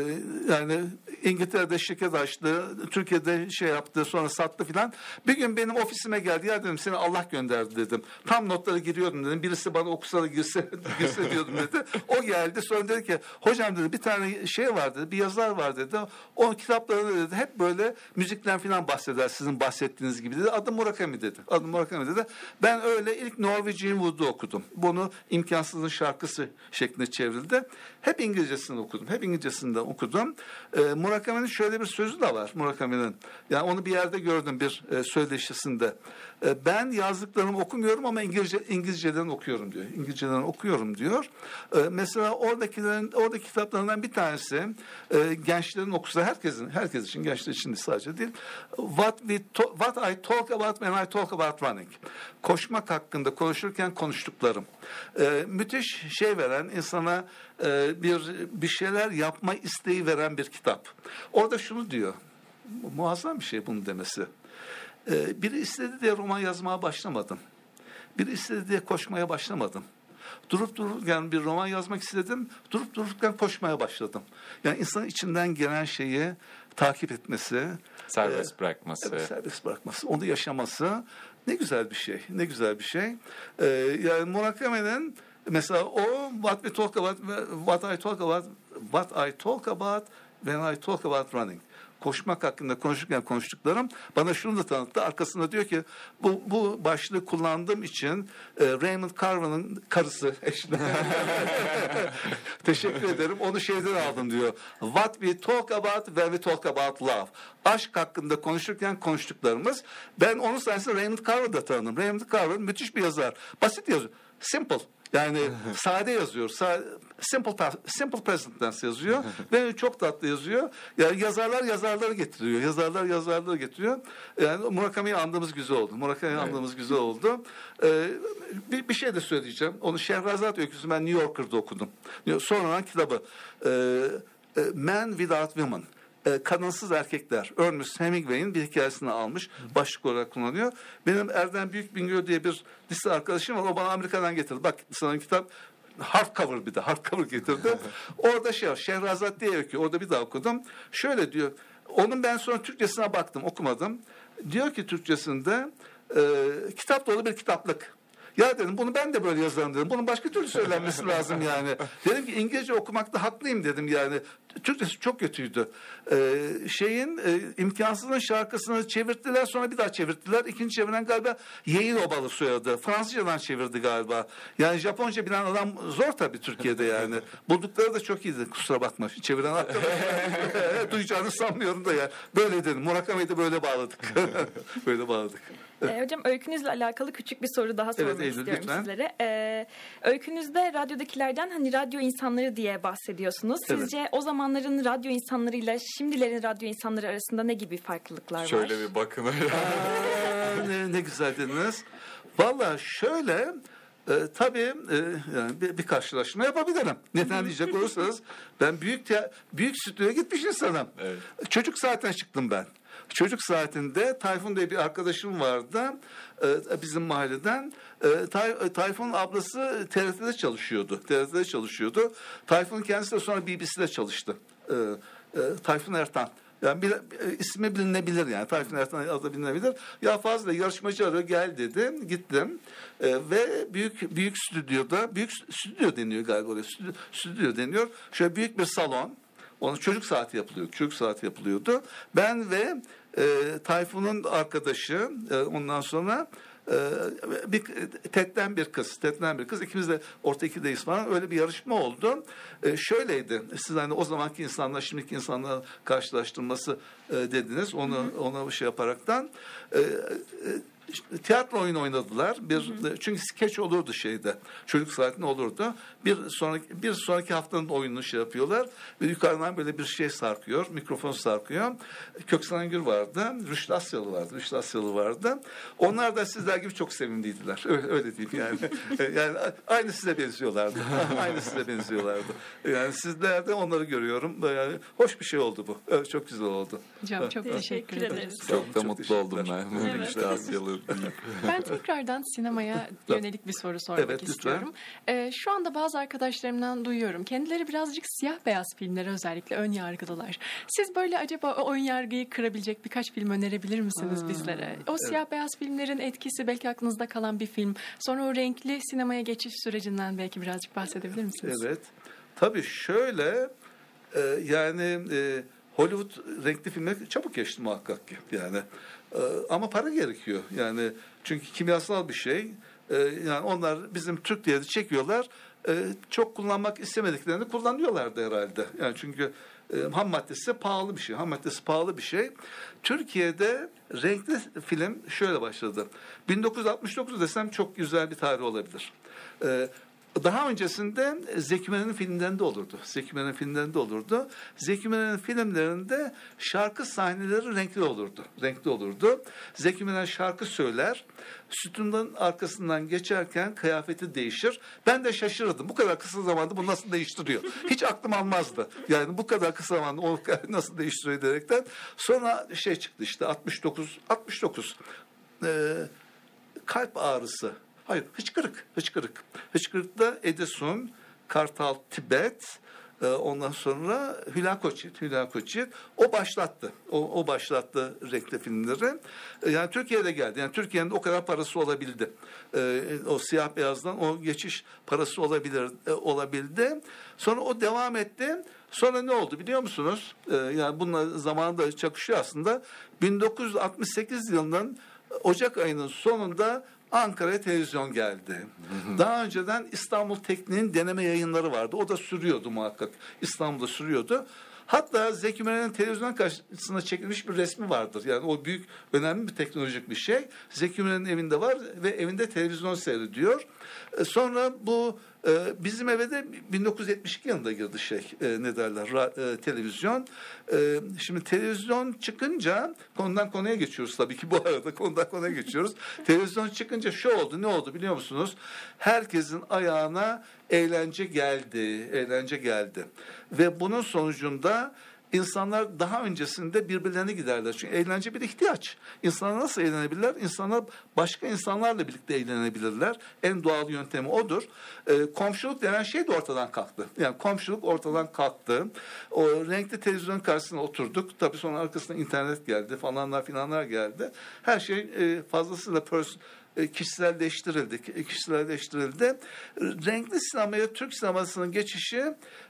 yani İngiltere'de şirket açtı, Türkiye'de şey yaptı, sonra sattı filan. Bir gün benim ofisime geldi. Ya dedim seni Allah gönderdi dedim. Tam notları giriyordum dedim. Birisi bana okusa da girse, girse diyordum dedi. O geldi sonra dedi ki hocam dedi bir tane şey var dedi, bir yazar var dedi. O kitaplarında dedi hep böyle müzikten filan bahseder sizin bahsettiğiniz gibi dedi. Adı Murakami dedi. Adı Murakami dedi. Ben öyle ilk Norwegian Wood'u okudum. Bunu imkansızın şarkısı şeklinde çevrildi. Hep İngilizcesini okudum. Hep İngilizcesinden okudum. Ee, Murakami'nin şöyle bir sözü de var Murakami'nin. Yani onu bir yerde gördüm bir e, söyleşisinde. E, ben yazdıklarımı okumuyorum ama İngilizce İngilizceden okuyorum diyor. İngilizceden okuyorum diyor. E, mesela oradakilerin oradaki kitaplarından bir tanesi e, gençlerin okusa herkesin herkes için gençler için de sadece değil. What we to- what I talk about when I talk about running. Koşmak hakkında konuşurken konuştuklarım. E, müthiş şey veren insana e, bir bir şeyler yapma isteği veren bir kitap. Orada şunu diyor. Muazzam bir şey bunu demesi. Ee, biri istedi diye roman yazmaya başlamadım. Biri istedi diye koşmaya başlamadım. Durup dururken bir roman yazmak istedim. Durup dururken koşmaya başladım. Yani insanın içinden gelen şeyi takip etmesi, Serbest bırakması. Evet, serbest bırakması, onu yaşaması ne güzel bir şey, ne güzel bir şey. Ee, yani Murakami'nin mesela o what we talk about, what I talk about, what I talk about when I talk about running. Koşmak hakkında konuşurken konuştuklarım bana şunu da tanıttı. Arkasında diyor ki bu, bu başlığı kullandığım için e, Raymond Carver'ın karısı eşine teşekkür ederim. Onu şeyden aldım diyor. What we talk about when we talk about love. Aşk hakkında konuşurken konuştuklarımız. Ben onun sayesinde Raymond Carver'da tanıdım. Raymond Carver müthiş bir yazar. Basit yazıyor. Simple. Yani sade yazıyor. Simple pa- simple present tense yazıyor ve çok tatlı yazıyor. Yani yazarlar yazarları getiriyor. Yazarlar yazarları getiriyor. Yani Murakami'yi andığımız güzel oldu. Murakami'yi andığımız güzel oldu. Ee, bir, bir şey de söyleyeceğim. Onu Şehrazat öyküsü ben New Yorker'da okudum. Sonradan kitabı. Ee, e, Man Without Women e, kadınsız erkekler. Ernest Hemingway'in bir hikayesini almış. Başlık olarak kullanıyor. Benim Erdem Büyük Bingöl diye bir lise arkadaşım var. O bana Amerika'dan getirdi. Bak sana kitap hardcover bir de hardcover getirdi. Orada şey var. Şehrazat diye öykü. Orada bir daha okudum. Şöyle diyor. Onun ben sonra Türkçesine baktım. Okumadım. Diyor ki Türkçesinde e, kitap dolu bir kitaplık. Ya dedim bunu ben de böyle yazarım dedim. Bunun başka türlü söylenmesi lazım yani. Dedim ki İngilizce okumakta haklıyım dedim yani. Türkçesi çok kötüydü. Ee, şeyin e, imkansızın şarkısını çevirttiler sonra bir daha çevirttiler. İkinci çeviren galiba Yeğil Obalı soyadı. Fransızcadan çevirdi galiba. Yani Japonca bilen adam zor tabii Türkiye'de yani. Buldukları da çok iyiydi kusura bakma. Çeviren arkadaş. Duyacağını sanmıyorum da ya. Böyle dedim. Murakami'yi de böyle bağladık. böyle bağladık. Ee, hocam öykünüzle alakalı küçük bir soru daha sormak Eylül, istiyorum lütfen. sizlere. Ee, öykünüzde radyodakilerden hani radyo insanları diye bahsediyorsunuz. Evet. Sizce o zamanların radyo insanlarıyla şimdilerin radyo insanları arasında ne gibi farklılıklar var? Şöyle bir bakın. Ne, ne güzel dediniz. Valla şöyle e, tabii e, yani bir, bir karşılaşma yapabilirim. Neden diyecek olursanız ben büyük te- büyük stüdyoya gitmiş insanım. Evet. Çocuk saatine çıktım ben. Çocuk saatinde Tayfun diye bir arkadaşım vardı e, bizim mahalleden. E, Tay, e, Tayfun'un ablası TRT'de çalışıyordu. TRT'de çalışıyordu. Tayfun kendisi de sonra BBC'de çalıştı. Tayfun Ertan. Yani bir, ismi bilinebilir yani. Tayfun Ertan adı bilinebilir. Ya fazla yarışmacı arıyor gel dedi. Gittim. E, ve büyük büyük stüdyoda büyük stüdyo deniyor galiba oraya. Stüdyo, stüdyo deniyor. Şöyle büyük bir salon. Onun çocuk saati yapılıyor. Çocuk saati yapılıyordu. Ben ve e, Tayfun'un arkadaşı e, ondan sonra e, bir Ted'den bir kız, Ted'den bir kız. İkimiz de orta ikideyiz falan. Öyle bir yarışma oldu. E, şöyleydi. Siz hani o zamanki insanlar, şimdiki insanlar karşılaştırması e, dediniz. Onu ona şey yaparaktan. E, e, işte tiyatro oyunu oynadılar. Bir çünkü skeç olurdu şeyde. Çocuk saatinde olurdu. Bir sonraki bir sonraki haftanın oyununu şey yapıyorlar ve yukarıdan böyle bir şey sarkıyor. Mikrofon sarkıyor. Köksal Gür vardı. Rüştü Asyalı vardı. Rüştü Asyalı vardı. Onlar da sizler gibi çok sevimliydiler. Öyle, öyle diyeyim yani. yani aynı size benziyorlardı. aynı size benziyorlardı. Yani sizlerde onları görüyorum. Yani hoş bir şey oldu bu. Evet, çok güzel oldu. Hocam çok teşekkür ederiz. Çok da Çok mutlu oldum ben. Evet. İşte Asyalı Ben tekrardan sinemaya yönelik bir soru sormak Evet, lütfen. istiyorum. Ee, şu anda bazı arkadaşlarımdan duyuyorum. Kendileri birazcık siyah beyaz filmlere özellikle ön yargılılar. Siz böyle acaba o ön yargıyı kırabilecek birkaç film önerebilir misiniz bizlere? O siyah beyaz filmlerin etkisi belki aklınızda kalan bir film. Sonra o renkli sinemaya geçiş sürecinden belki birazcık bahsedebilir misiniz? Evet. Tabii şöyle e, yani e, Hollywood renkli filmler çabuk geçti muhakkak ki yani. E, ama para gerekiyor yani çünkü kimyasal bir şey. E, yani onlar bizim Türkiye'de çekiyorlar. E, çok kullanmak istemediklerini kullanıyorlardı herhalde. Yani çünkü e, ham maddesi pahalı bir şey. Ham maddesi pahalı bir şey. Türkiye'de renkli film şöyle başladı. 1969 desem çok güzel bir tarih olabilir. E, daha öncesinde Zeki Müren'in filmlerinde olurdu. Zeki Müren'in filmlerinde olurdu. Zeki Müren'in filmlerinde şarkı sahneleri renkli olurdu. Renkli olurdu. Zeki Müren şarkı söyler. Sütundan arkasından geçerken kıyafeti değişir. Ben de şaşırırdım. Bu kadar kısa zamanda bu nasıl değiştiriyor? Hiç aklım almazdı. Yani bu kadar kısa zamanda o nasıl değiştiriyor diyerekten. Sonra şey çıktı işte 69 69 ee, kalp ağrısı. Hayır, hıçkırık, hıçkırık. Hıçkırıkta Edison, Kartal Tibet, e, ondan sonra Hülya Koçyiğit, Hülya Koçyiğit o başlattı. O, o başlattı renkli filmleri. E, Yani Türkiye'de geldi. Yani Türkiye'nin o kadar parası olabildi. E, O siyah beyazdan o geçiş parası olabilir olabildi. Sonra o devam etti. Sonra ne oldu biliyor musunuz? Yani bununla zamanında çakışıyor aslında. 1968 yılının Ocak ayının sonunda Ankara'ya televizyon geldi. Daha önceden İstanbul Tekniğin deneme yayınları vardı. O da sürüyordu muhakkak. İstanbul'da sürüyordu. Hatta Zeki Müren'in televizyon karşısına çekilmiş bir resmi vardır. Yani o büyük, önemli bir teknolojik bir şey. Zeki Müren'in evinde var ve evinde televizyon seyrediyor. E, Sonra bu e, bizim eve de 1972 yılında girdi şey e, ne derler ra- e, televizyon. E, Şimdi televizyon çıkınca konudan konuya geçiyoruz tabii ki bu arada konudan konuya geçiyoruz. televizyon çıkınca şu oldu ne oldu biliyor musunuz? Herkesin ayağına eğlence geldi, eğlence geldi. Ve bunun sonucunda İnsanlar daha öncesinde birbirlerine giderler. Çünkü eğlence bir ihtiyaç. İnsanlar nasıl eğlenebilirler? İnsanlar başka insanlarla birlikte eğlenebilirler. En doğal yöntemi odur. Ee, komşuluk denen şey de ortadan kalktı. Yani komşuluk ortadan kalktı. O renkli televizyon karşısına oturduk. Tabii sonra arkasında internet geldi falanlar filanlar geldi. Her şey e, fazlasıyla pers e, kişiselleştirildi. e, Kişiselleştirildi. Renkli sinemaya Türk sinemasının geçişi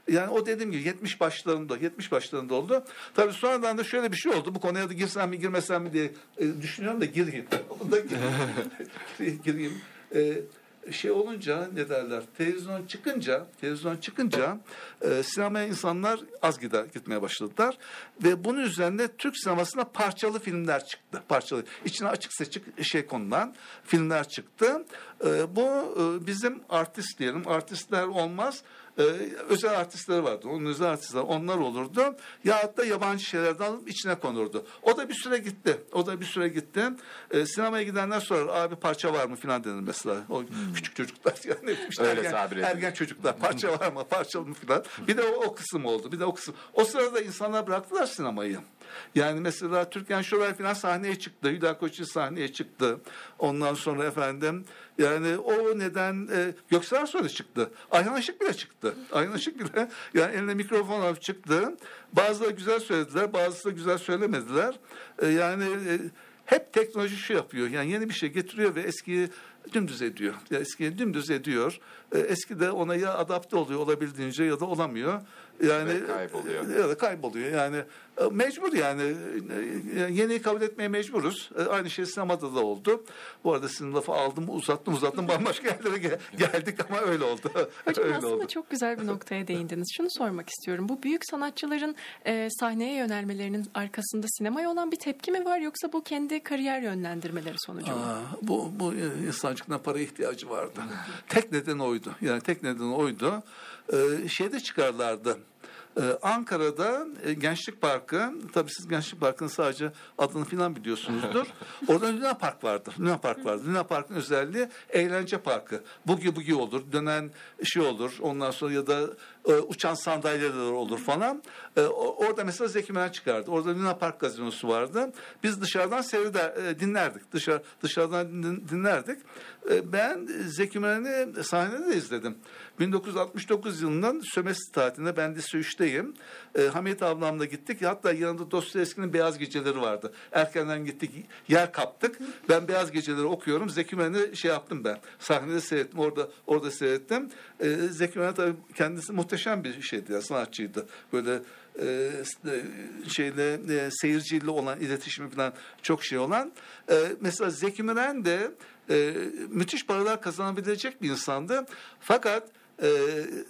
yani o dediğim gibi 70 başlarında 70 başlarında oldu. Tabii sonradan da şöyle bir şey oldu. Bu konuya da girsem mi girmesem mi diye e, düşünüyorum da gireyim. Onu da gireyim. gireyim. E, şey olunca ne derler? Televizyon çıkınca televizyon çıkınca e, sinemaya insanlar az gider gitmeye başladılar ve bunun üzerine Türk sinemasına parçalı filmler çıktı parçalı. İçine açık seçik şey konulan filmler çıktı. E, bu e, bizim artist diyelim artistler olmaz e, özel artistler vardı. Onun özel artistler onlar olurdu. Ya da yabancı şeylerden alıp içine konurdu. O da bir süre gitti. O da bir süre gitti. E, sinemaya gidenler sorar abi parça var mı filan denir mesela. O küçük çocuklar yani işte Öyle ergen, ergen çocuklar parça var mı parçalı mı filan. Bir de o, o kısım oldu. Bir de o kısım. O sırada insanlar bıraktılar sinemayı. Yani mesela Türkan Şoray falan sahneye çıktı. Hüda Koçi sahneye çıktı. Ondan sonra efendim yani o neden e, Göksel Arsoy çıktı. Ayhan Işık bile çıktı. Ayhan Işık bile yani eline mikrofon alıp çıktı. Bazıları güzel söylediler, bazısı da güzel söylemediler. E, yani e, hep teknoloji şu yapıyor. Yani yeni bir şey getiriyor ve eskiyi dümdüz ediyor. Ya eskiyi dümdüz ediyor. E, eski de ona ya adapte oluyor olabildiğince ya da olamıyor. Yani Ve kayboluyor. ya da kayboluyor. Yani e, mecbur yani E, yeniyi kabul etmeye mecburuz. E, Aynı şey sinemada da oldu. Bu arada sizin lafı aldım, uzattım, uzattım. Bambaşka yerlere gel- geldik ama öyle oldu. Hocam öyle aslında oldu. çok güzel bir noktaya değindiniz. Şunu sormak istiyorum. Bu büyük sanatçıların e, sahneye yönelmelerinin arkasında sinemaya olan bir tepki mi var yoksa bu kendi kariyer yönlendirmeleri sonucu mu? Aa, bu, bu insancıktan para ihtiyacı vardı. tek neden oydu. Yani tek neden oydu. Ee, şeyde çıkarlardı. Ee, Ankara'da e, Gençlik Parkı, tabii siz Gençlik Parkı'nın sadece adını falan biliyorsunuzdur. Orada Luna Park vardır. Luna Park vardır. Luna Park'ın özelliği eğlence parkı. Bugi bugi olur, dönen şey olur. Ondan sonra ya da e, uçan sandalyeler olur falan. E, orada mesela Zeki Müren çıkardı. Orada Luna Park gazinosu vardı. Biz dışarıdan seyreder, e, dinlerdik. Dışarı, dışarıdan din- dinlerdik. E, ben Zeki Müren'i sahnede de izledim. 1969 yılının sömestr tatilinde ben lise 3'teyim. E, Hamit ablamla gittik. Hatta yanında Dostoyevski'nin Beyaz Geceleri vardı. Erkenden gittik, yer kaptık. Ben Beyaz Geceleri okuyorum. Zeki Müren'i şey yaptım ben. Sahnede seyrettim. Orada orada seyrettim. E, Zeki Müren tabii kendisi muhteşem bir şeydi, ya, sanatçıydı. Böyle e, e, şeyle e, seyirciyle olan iletişimi falan çok şey olan. E, mesela Zeki Müren de e, müthiş paralar kazanabilecek bir insandı. Fakat e,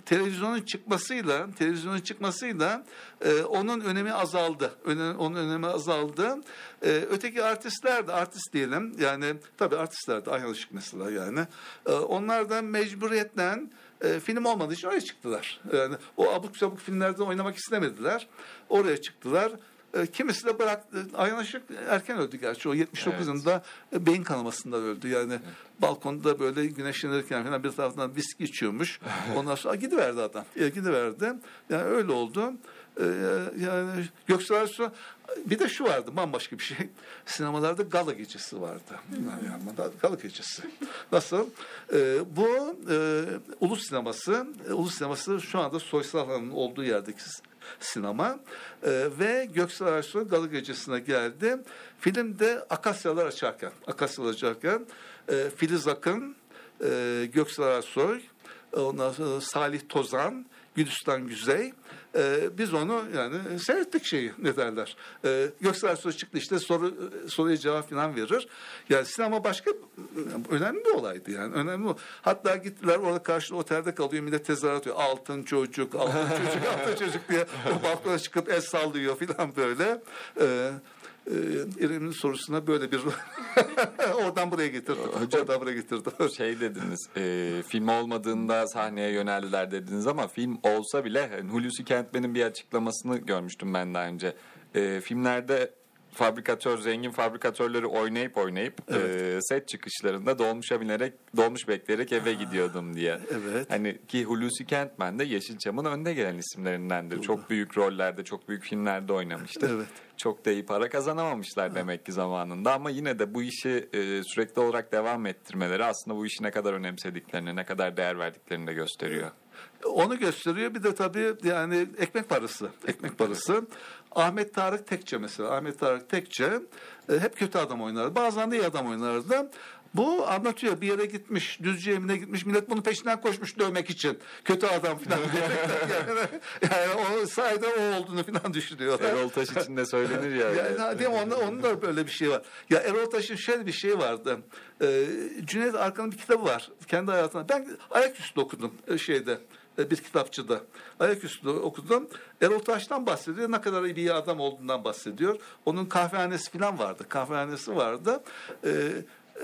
televizyonun çıkmasıyla televizyonun çıkmasıyla e, onun önemi azaldı. Öne, onun önemi azaldı. E, öteki artistler de artist diyelim yani tabii artistler de Ayhan Işık mesela yani. E, onlar da mecburiyetten e, film olmadığı için oraya çıktılar. Yani o abuk sabuk filmlerde oynamak istemediler. Oraya çıktılar. E, kimisi de bıraktı. Ayhan Işık erken öldü gerçi. O 79 Evet. e, beyin kanamasından öldü. Yani balkonda böyle güneşlenirken falan bir taraftan viski içiyormuş. Ondan sonra "Aa, gidiverdi adam. E, gidiverdi. Yani öyle oldu. E, yani Göksel Arsu bir de şu vardı bambaşka bir şey. Sinemalarda gala gecesi vardı. Yani gala gecesi. Nasıl? E, bu e, Ulus Sineması. E, Ulus Sineması şu anda Soysal Han'ın olduğu yerdeki sinema E, ve Göksel Arsu Galı Gecesi'ne geldi. Filmde Akasyalar açarken, Akasyalar açarken e, Filiz Akın, e, Göksel Arsoy, ondan sonra Salih Tozan, Gülistan Güzey. E, biz onu yani seyrettik şeyi ne derler. E, Göksel Arsoy çıktı işte soru soruya cevap falan verir. Yani sinema başka önemli bir olaydı yani. Önemli. Hatta gittiler orada karşıda otelde kalıyor millet tezahürat atıyor. Altın çocuk, altın çocuk, altın çocuk diye o balkona çıkıp el sallıyor falan böyle. E, e, İrem'in sorusuna böyle bir oradan buraya getirdim. Hocam- oradan buraya getirdim. şey dediniz e, film olmadığında sahneye yöneldiler dediniz ama film olsa bile Hulusi Kentmen'in bir açıklamasını görmüştüm ben daha önce. E, filmlerde fabrikatör zengin fabrikatörleri oynayıp oynayıp e, set çıkışlarında dolmuşa binerek dolmuş bekleyerek eve gidiyordum diye. evet. Hani ki Hulusi Kentmen de Yeşilçam'ın önde gelen isimlerindendir. Çok büyük rollerde, çok büyük filmlerde oynamıştır. Evet. Çok da iyi para kazanamamışlar demek ki zamanında ama yine de bu işi e, sürekli olarak devam ettirmeleri aslında bu işi ne kadar önemsediklerini, ne kadar değer verdiklerini de gösteriyor. Onu gösteriyor. Bir de tabii yani ekmek parası. Ekmek parası. Ahmet Tarık Tekçe mesela. Ahmet Tarık Tekçe e, hep kötü adam oynardı. Bazen de iyi adam oynardı. Bu anlatıyor bir yere gitmiş, düzce evine gitmiş, millet bunun peşinden koşmuş dövmek için. Kötü adam falan yani, yani o sayede o olduğunu falan düşünüyorlar. Erol Taş için de söylenir ya. Yani hadi onun, onun da böyle bir şey var. Ya Erol Taş'ın şöyle bir şey vardı. Ee, Cüneyt Arkın'ın bir kitabı var. Kendi hayatına. Ben ayaküstü okudum e, şeyde bir kitapçıda. Ayaküstü okudum. Erol Taş'tan bahsediyor. Ne kadar iyi bir adam olduğundan bahsediyor. Onun kahvehanesi falan vardı. Kahvehanesi vardı. Ee,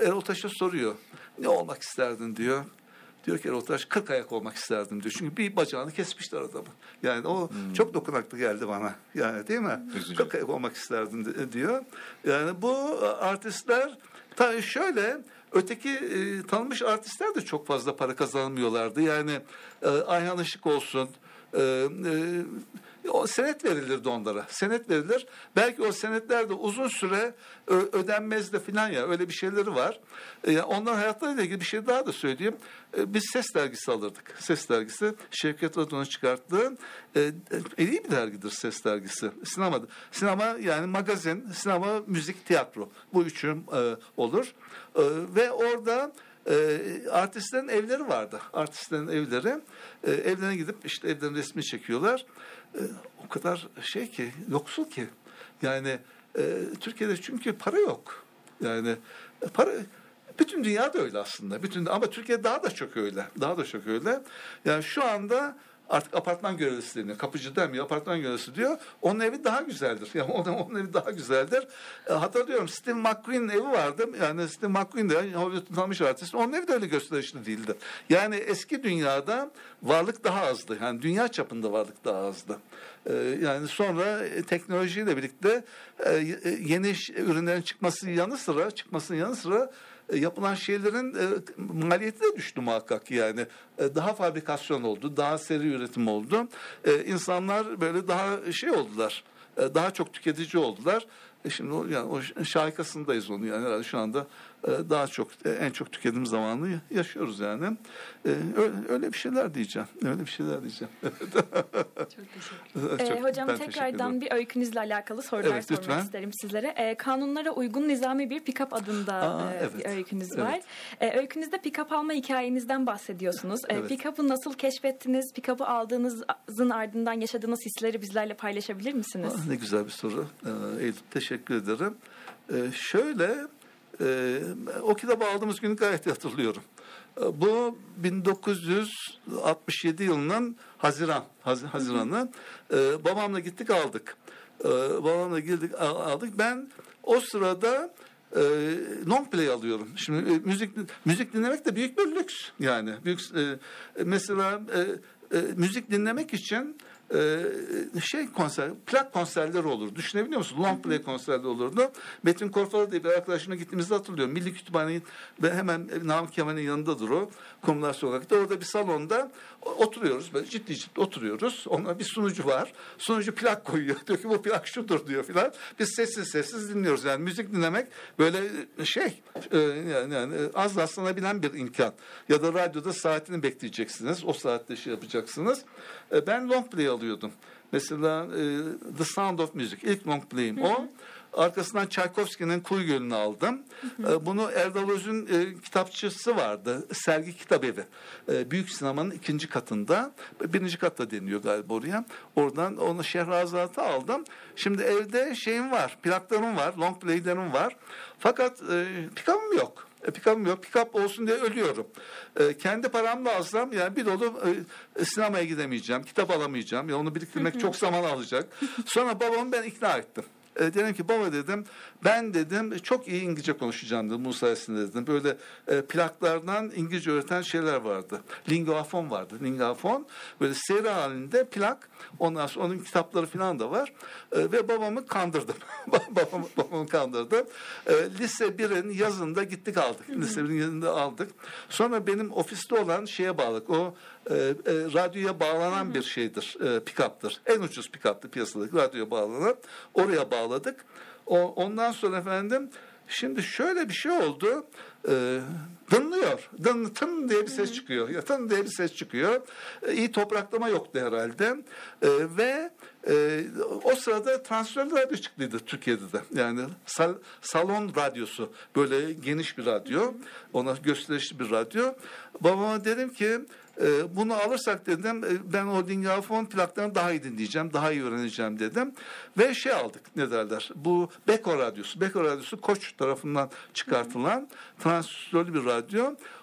Erol Taş'a soruyor. Ne olmak isterdin diyor. Diyor ki Erol Taş 40 ayak olmak isterdim diyor. Çünkü bir bacağını kesmişler adamı. Yani o çok dokunaklı geldi bana. Yani değil mi? Üzücü. 40 ayak olmak isterdim di- diyor. Yani bu artistler tabii şöyle öteki e, tanınmış artistler de çok fazla para kazanmıyorlardı. Yani e, Ayhan Işık olsun, e, e, o senet verilirdi onlara. Senet verilir. Belki o senetler de uzun süre ödenmez de filan ya öyle bir şeyleri var. E, onların hayatlarıyla ilgili bir şey daha da söyleyeyim. E, biz Ses dergisi alırdık. Ses dergisi Şevket Radon'un çıkarttığı e, e, iyi bir dergidir Ses dergisi. Sinema, sinema yani magazin, sinema, müzik, tiyatro. Bu üçü olur. Ve orada e, artistlerin evleri vardı. Artistlerin evleri. E, evlerine gidip işte evlerin resmini çekiyorlar. E, o kadar şey ki, yoksul ki. Yani e, Türkiye'de çünkü para yok. Yani e, para bütün dünya da öyle aslında. Bütün ama Türkiye daha da çok öyle. Daha da çok öyle. Yani şu anda artık apartman görevlisi deniyor. Kapıcı demiyor, apartman görevlisi diyor. Onun evi daha güzeldir. Yani onun, onun evi daha güzeldir. E, hatırlıyorum Steve McQueen'in evi vardı. Yani Steve McQueen de Hollywood'un tanımış artist. Onun evi de öyle gösterişli değildi. Yani eski dünyada varlık daha azdı. Yani dünya çapında varlık daha azdı. E, yani sonra e, teknolojiyle birlikte e, yeni ürünlerin çıkması yanı sıra çıkmasının yanı sıra e, yapılan şeylerin e, maliyeti de düştü muhakkak yani. E, daha fabrikasyon oldu, daha seri üretim oldu. E, insanlar böyle daha şey oldular, e, daha çok tüketici oldular. E şimdi yani o şahikasındayız onu yani herhalde şu anda e, daha çok e, en çok tüketim zamanını yaşıyoruz yani. E, öyle, bir şeyler diyeceğim. Öyle bir şeyler diyeceğim. çok teşekkür ederim. Ee, hocam tekrardan bir öykünüzle alakalı sorular evet, sormak lütfen. isterim sizlere. Ee, kanunlara uygun nizami bir pick-up adında Aa, evet. bir öykünüz evet. var. Ee, öykünüzde pick-up alma hikayenizden bahsediyorsunuz. Ee, evet. Pick-up'ı nasıl keşfettiniz? Pick-up'ı aldığınızın ardından yaşadığınız hisleri bizlerle paylaşabilir misiniz? Aa, ne güzel bir soru. Ee, Eylül teşekkür ederim. Ee, şöyle e, o kitabı aldığımız günü gayet hatırlıyorum. E, bu 1967 yılının Haziran, Haz, Haziran'ı e, babamla gittik aldık. E, babamla girdik aldık. Ben o sırada e, long play alıyorum. Şimdi e, müzik müzik dinlemek de büyük bir lüks yani. Büyük e, mesela e, e, müzik dinlemek için e, şey konser, plak konserleri olur. Düşünebiliyor musun? Long play konserleri olurdu. Metin Korfalı diye bir arkadaşımla gittiğimizde hatırlıyorum. Milli Kütüphane'nin ve hemen Namık Kemal'in yanındadır o. Kumlar Sokak'ta. Orada bir salonda oturuyoruz. Böyle ciddi ciddi oturuyoruz. Ona bir sunucu var. Sunucu plak koyuyor. Diyor ki bu plak şudur diyor filan. Biz sessiz sessiz dinliyoruz. Yani müzik dinlemek böyle şey e, yani, yani az rastlanabilen bir imkan. Ya da radyoda saatini bekleyeceksiniz. O saatte şey yapacaksınız. E, ben long play alıyordum. Mesela e, The Sound of Music ilk long play'im o. Arkasından Çaykovski'nin Kuyu Gölü'nü aldım. E, bunu Erdal Öz'ün e, kitapçısı vardı. Sergi Kitap Evi. E, Büyük sinemanın ikinci katında. Birinci katta deniyor galiba oraya. Oradan onu Şehrazat'ı aldım. Şimdi evde şeyim var. Plaklarım var. Long play'lerim var. Fakat e, pickup'ım yok. E, pick-up'ım yok. Pick-up olsun diye ölüyorum. E, kendi paramla alsam yani bir dolu e, sinemaya gidemeyeceğim. Kitap alamayacağım. Ya onu biriktirmek çok zaman alacak. Sonra babamı ben ikna ettim. E, dedim ki baba dedim ben dedim çok iyi İngilizce konuşacağım dedim bu sayesinde dedim. Böyle e, plaklardan İngilizce öğreten şeyler vardı. Lingafon vardı. Lingafon böyle seri halinde plak. Ondan sonra onun kitapları falan da var. E, ve babamı kandırdım. babamı, babamı kandırdım. E, lise 1'in yazında gittik aldık. Lise 1'in yazında aldık. Sonra benim ofiste olan şeye bağladık. O e, e, radyoya bağlanan bir şeydir. E, pick-up'tır. En ucuz pick-up'tı piyasadaki radyoya bağlanan. Oraya bağladık. O, ondan sonra efendim şimdi şöyle bir şey oldu. E, dınlıyor. Dın, tın diye bir ses çıkıyor. Ya tın diye bir ses çıkıyor. E, iyi topraklama yoktu herhalde. E, ve e, o sırada transfer radyo çıktıydı Türkiye'de de. Yani sal, salon radyosu. Böyle geniş bir radyo. Ona gösterişli bir radyo. Babama dedim ki e, bunu alırsak dedim e, ben o Dingafon plaklarını daha iyi dinleyeceğim, daha iyi öğreneceğim dedim. Ve şey aldık ne derler bu Beko Radyosu. Beko Radyosu Koç tarafından çıkartılan transistörlü bir radyo.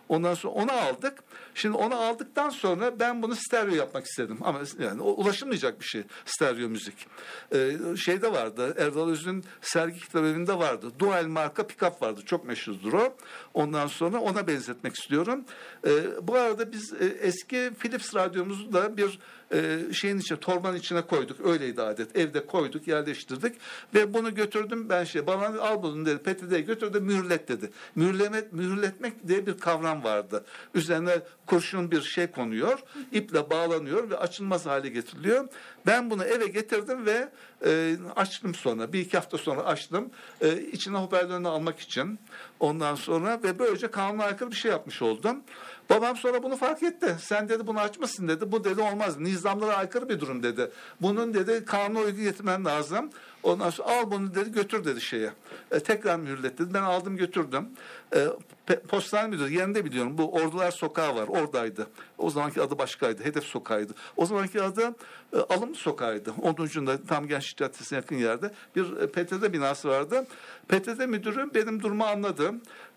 Ondan sonra onu aldık. Şimdi onu aldıktan sonra ben bunu stereo yapmak istedim. Ama yani ulaşılmayacak bir şey stereo müzik. Ee, şeyde vardı Erdal Öz'ün sergi kitabı vardı. Dual marka pickup vardı. Çok meşhurdur o. Ondan sonra ona benzetmek istiyorum. Ee, bu arada biz e, eski Philips radyomuzu da bir e, şeyin içine torbanın içine koyduk. Öyleydi adet. Evde koyduk, yerleştirdik ve bunu götürdüm ben şey bana al bunu dedi. PTT'ye götürdü mühürlet dedi. Mühürlemek, mühürletmek diye bir kavram vardı. Üzerine kurşun bir şey konuyor, iple bağlanıyor ve açılmaz hale getiriliyor. Ben bunu eve getirdim ve e, açtım sonra. Bir iki hafta sonra açtım. E, içine hoparlörünü almak için. Ondan sonra ve böylece kanuna aykırı bir şey yapmış oldum. Babam sonra bunu fark etti. Sen dedi bunu açmasın dedi. Bu dedi olmaz. Nizamlara aykırı bir durum dedi. Bunun dedi kanuna uygun getirmen lazım. Ondan sonra al bunu dedi götür dedi şeye. E, tekrar mühürlet dedi. Ben aldım götürdüm. E, postane müdürü yerinde biliyorum. Bu Ordular Sokağı var. Oradaydı. O zamanki adı başkaydı. Hedef Sokağı'ydı. O zamanki adı e, Alım Sokağı'ydı. Onun ucunda tam Gençlik Caddesi'ne yakın yerde. Bir e, PTT binası vardı. PTT müdürü benim durumu anladı.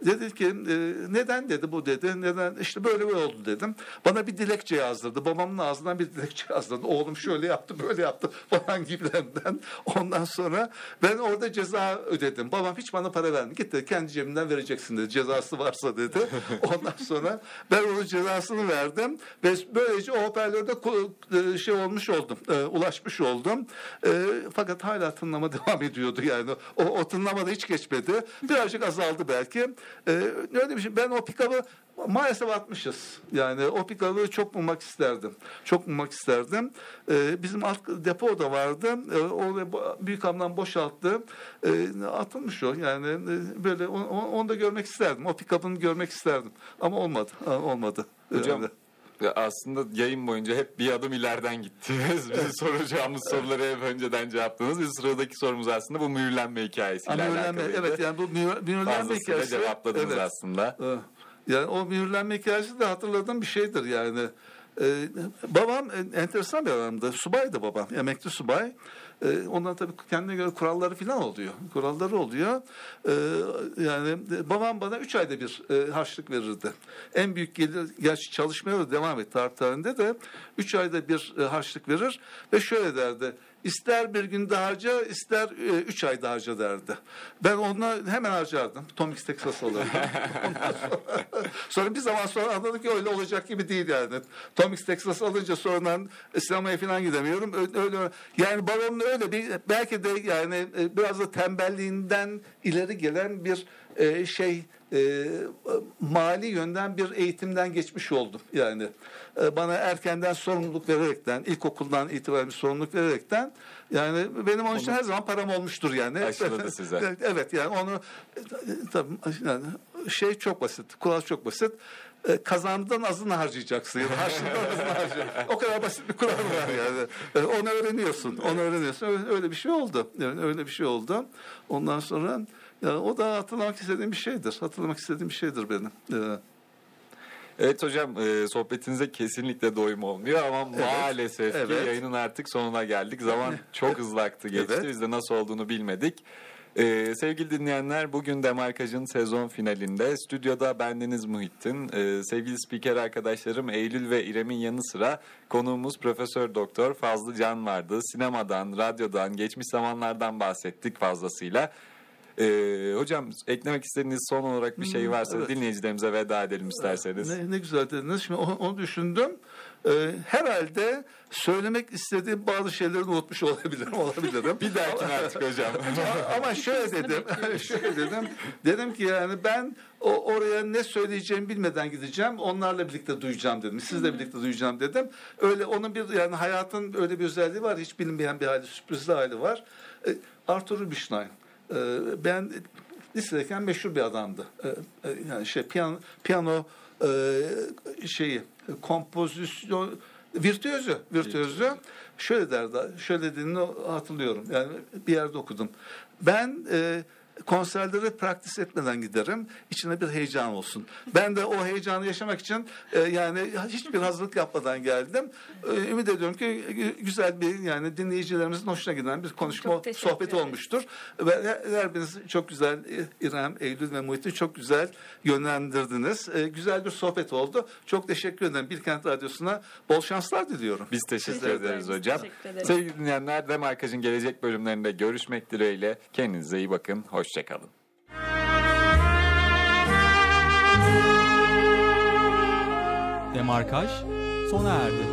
Dedi ki e, neden dedi bu dedi. Neden işte böyle böyle oldu dedim. Bana bir dilekçe yazdırdı. Babamın ağzından bir dilekçe yazdırdı. Oğlum şöyle yaptı böyle yaptı falan gibilerinden. Ondan sonra ben orada ceza ödedim. Babam hiç bana para vermedi. Git dedi kendi cebinden vereceksin dedi. Cezası varsa dedi. Ondan sonra ben onun cezasını verdim. Ve böylece o hoparlörde e, şey olmuş oldum. e, ulaşmış oldum. E, fakat hala tınlama devam ediyordu yani. O, o tınlama da hiç geçmedi. Birazcık azaldı belki. E, öyle şey. Ben o pikabı maalesef atmışız. Yani o pikabı çok bulmak isterdim. Çok bulmak isterdim. E, bizim alt depo da vardı. E, o da bu- büyük hamdan boşalttı. E, atılmış o. Yani e, böyle onu, onu da görmek isterdim. O pikabını görmek isterdim. Ama olmadı. Olmadı. Hocam Yani. Ya aslında yayın boyunca hep bir adım ileriden gittiniz. Bizim soracağımız soruları hep önceden cevapladınız. Biz sıradaki sorumuz aslında bu mühürlenme hikayesiyle mühürlenme, alakalıydı. evet yani bu mühür- mühürlenme hikayesi. cevapladınız evet. aslında. Evet. Yani o mühürlenme hikayesi de hatırladığım bir şeydir yani. Ee, babam en- enteresan bir adamdı. Subaydı babam. Emekli subay. Ee, ondan tabii kendine göre kuralları falan oluyor. Kuralları oluyor. Ee, yani e, babam bana üç ayda bir e, harçlık verirdi. En büyük gelir, gerçi çalışmaya da devam etti harp tarihinde de üç ayda bir e, harçlık verir ve şöyle derdi. İster bir günde harca, ister e, üç ayda harca derdi. Ben ona hemen harcardım. Tomix Texas alırdım. Ondan sonra, sonra bir zaman sonra anladık ki öyle olacak gibi değil yani. Tomix Texas alınca sonradan sinemaya falan gidemiyorum. Öyle, öyle yani babamın öyle bir belki de yani e, biraz da tembelliğinden ileri gelen bir e, şey e, mali yönden bir eğitimden geçmiş oldum yani E, bana erkenden sorumluluk vererekten ilkokuldan itibaren bir sorumluluk vererekten yani benim onun için her zaman param olmuştur yani Aşıladı size. evet yani onu e, tabii yani şey çok basit kural çok basit E, kazandığın azını harcayacaksın ya da harçlığından azını harcayacaksın. O kadar basit bir kural var yani. E, Onu öğreniyorsun. Onu öğreniyorsun. Öyle, bir şey oldu. Yani öyle bir şey oldu. Ondan sonra yani o da hatırlamak istediğim bir şeydir. Hatırlamak istediğim bir şeydir benim. Ee, Evet hocam e, sohbetinize kesinlikle doyum olmuyor ama maalesef ki evet. yayının artık sonuna geldik. Zaman çok hızlı aktı geçti. Evet. Biz de nasıl olduğunu bilmedik. E, sevgili dinleyenler bugün Demarkaj'ın sezon finalinde stüdyoda bendeniz Muhittin, e, sevgili spiker arkadaşlarım Eylül ve İrem'in yanı sıra konuğumuz Profesör Doktor Fazlı Can vardı. Sinemadan, radyodan, geçmiş zamanlardan bahsettik fazlasıyla. E, hocam eklemek istediğiniz son olarak bir şey varsa evet. dinleyicilerimize veda edelim isterseniz. Ne, ne güzel dediniz. Şimdi onu, onu düşündüm. Ee, herhalde söylemek istediğim bazı şeyleri unutmuş olabilirim. olabilirim. Bir dahakine artık hocam. Ama- Ama şöyle dedim. şöyle dedim. Dedim ki yani ben o oraya ne söyleyeceğimi bilmeden gideceğim. Onlarla birlikte duyacağım dedim. Sizle birlikte duyacağım dedim. Öyle onun bir yani hayatın öyle bir özelliği var. Hiç bilinmeyen bir hali, sürprizli hali var. Ee, Arthur Rubinstein. Ee, ben lisedeyken meşhur bir adamdı. Ee, e, yani şey piyano piyano e, şeyi kompozisyon virtüözü. Virtüözü. Şöyle derdi şöyle dediğini hatırlıyorum. Yani bir yerde okudum. Ben e, konserlere praktis etmeden giderim içine bir heyecan olsun ben de o heyecanı yaşamak için e, yani hiçbir hazırlık yapmadan geldim E, ümit ediyorum ki gü- güzel bir yani dinleyicilerimizin hoşuna giden bir konuşma sohbet olmuştur ve her- her biriniz çok güzel e, İrem, Eylül ve Muhit'i çok güzel yönlendirdiniz. E, güzel bir sohbet oldu. Çok teşekkür ederim. Bilkent Radyosu'na bol şanslar diliyorum. Biz teşekkür Teşekkür ederiz hocam. Teşekkür ederiz. Sevgili dinleyenler Demarkaj'ın gelecek bölümlerinde görüşmek dileğiyle. Kendinize iyi bakın. Hoşçakalın. Demarkaj sona erdi.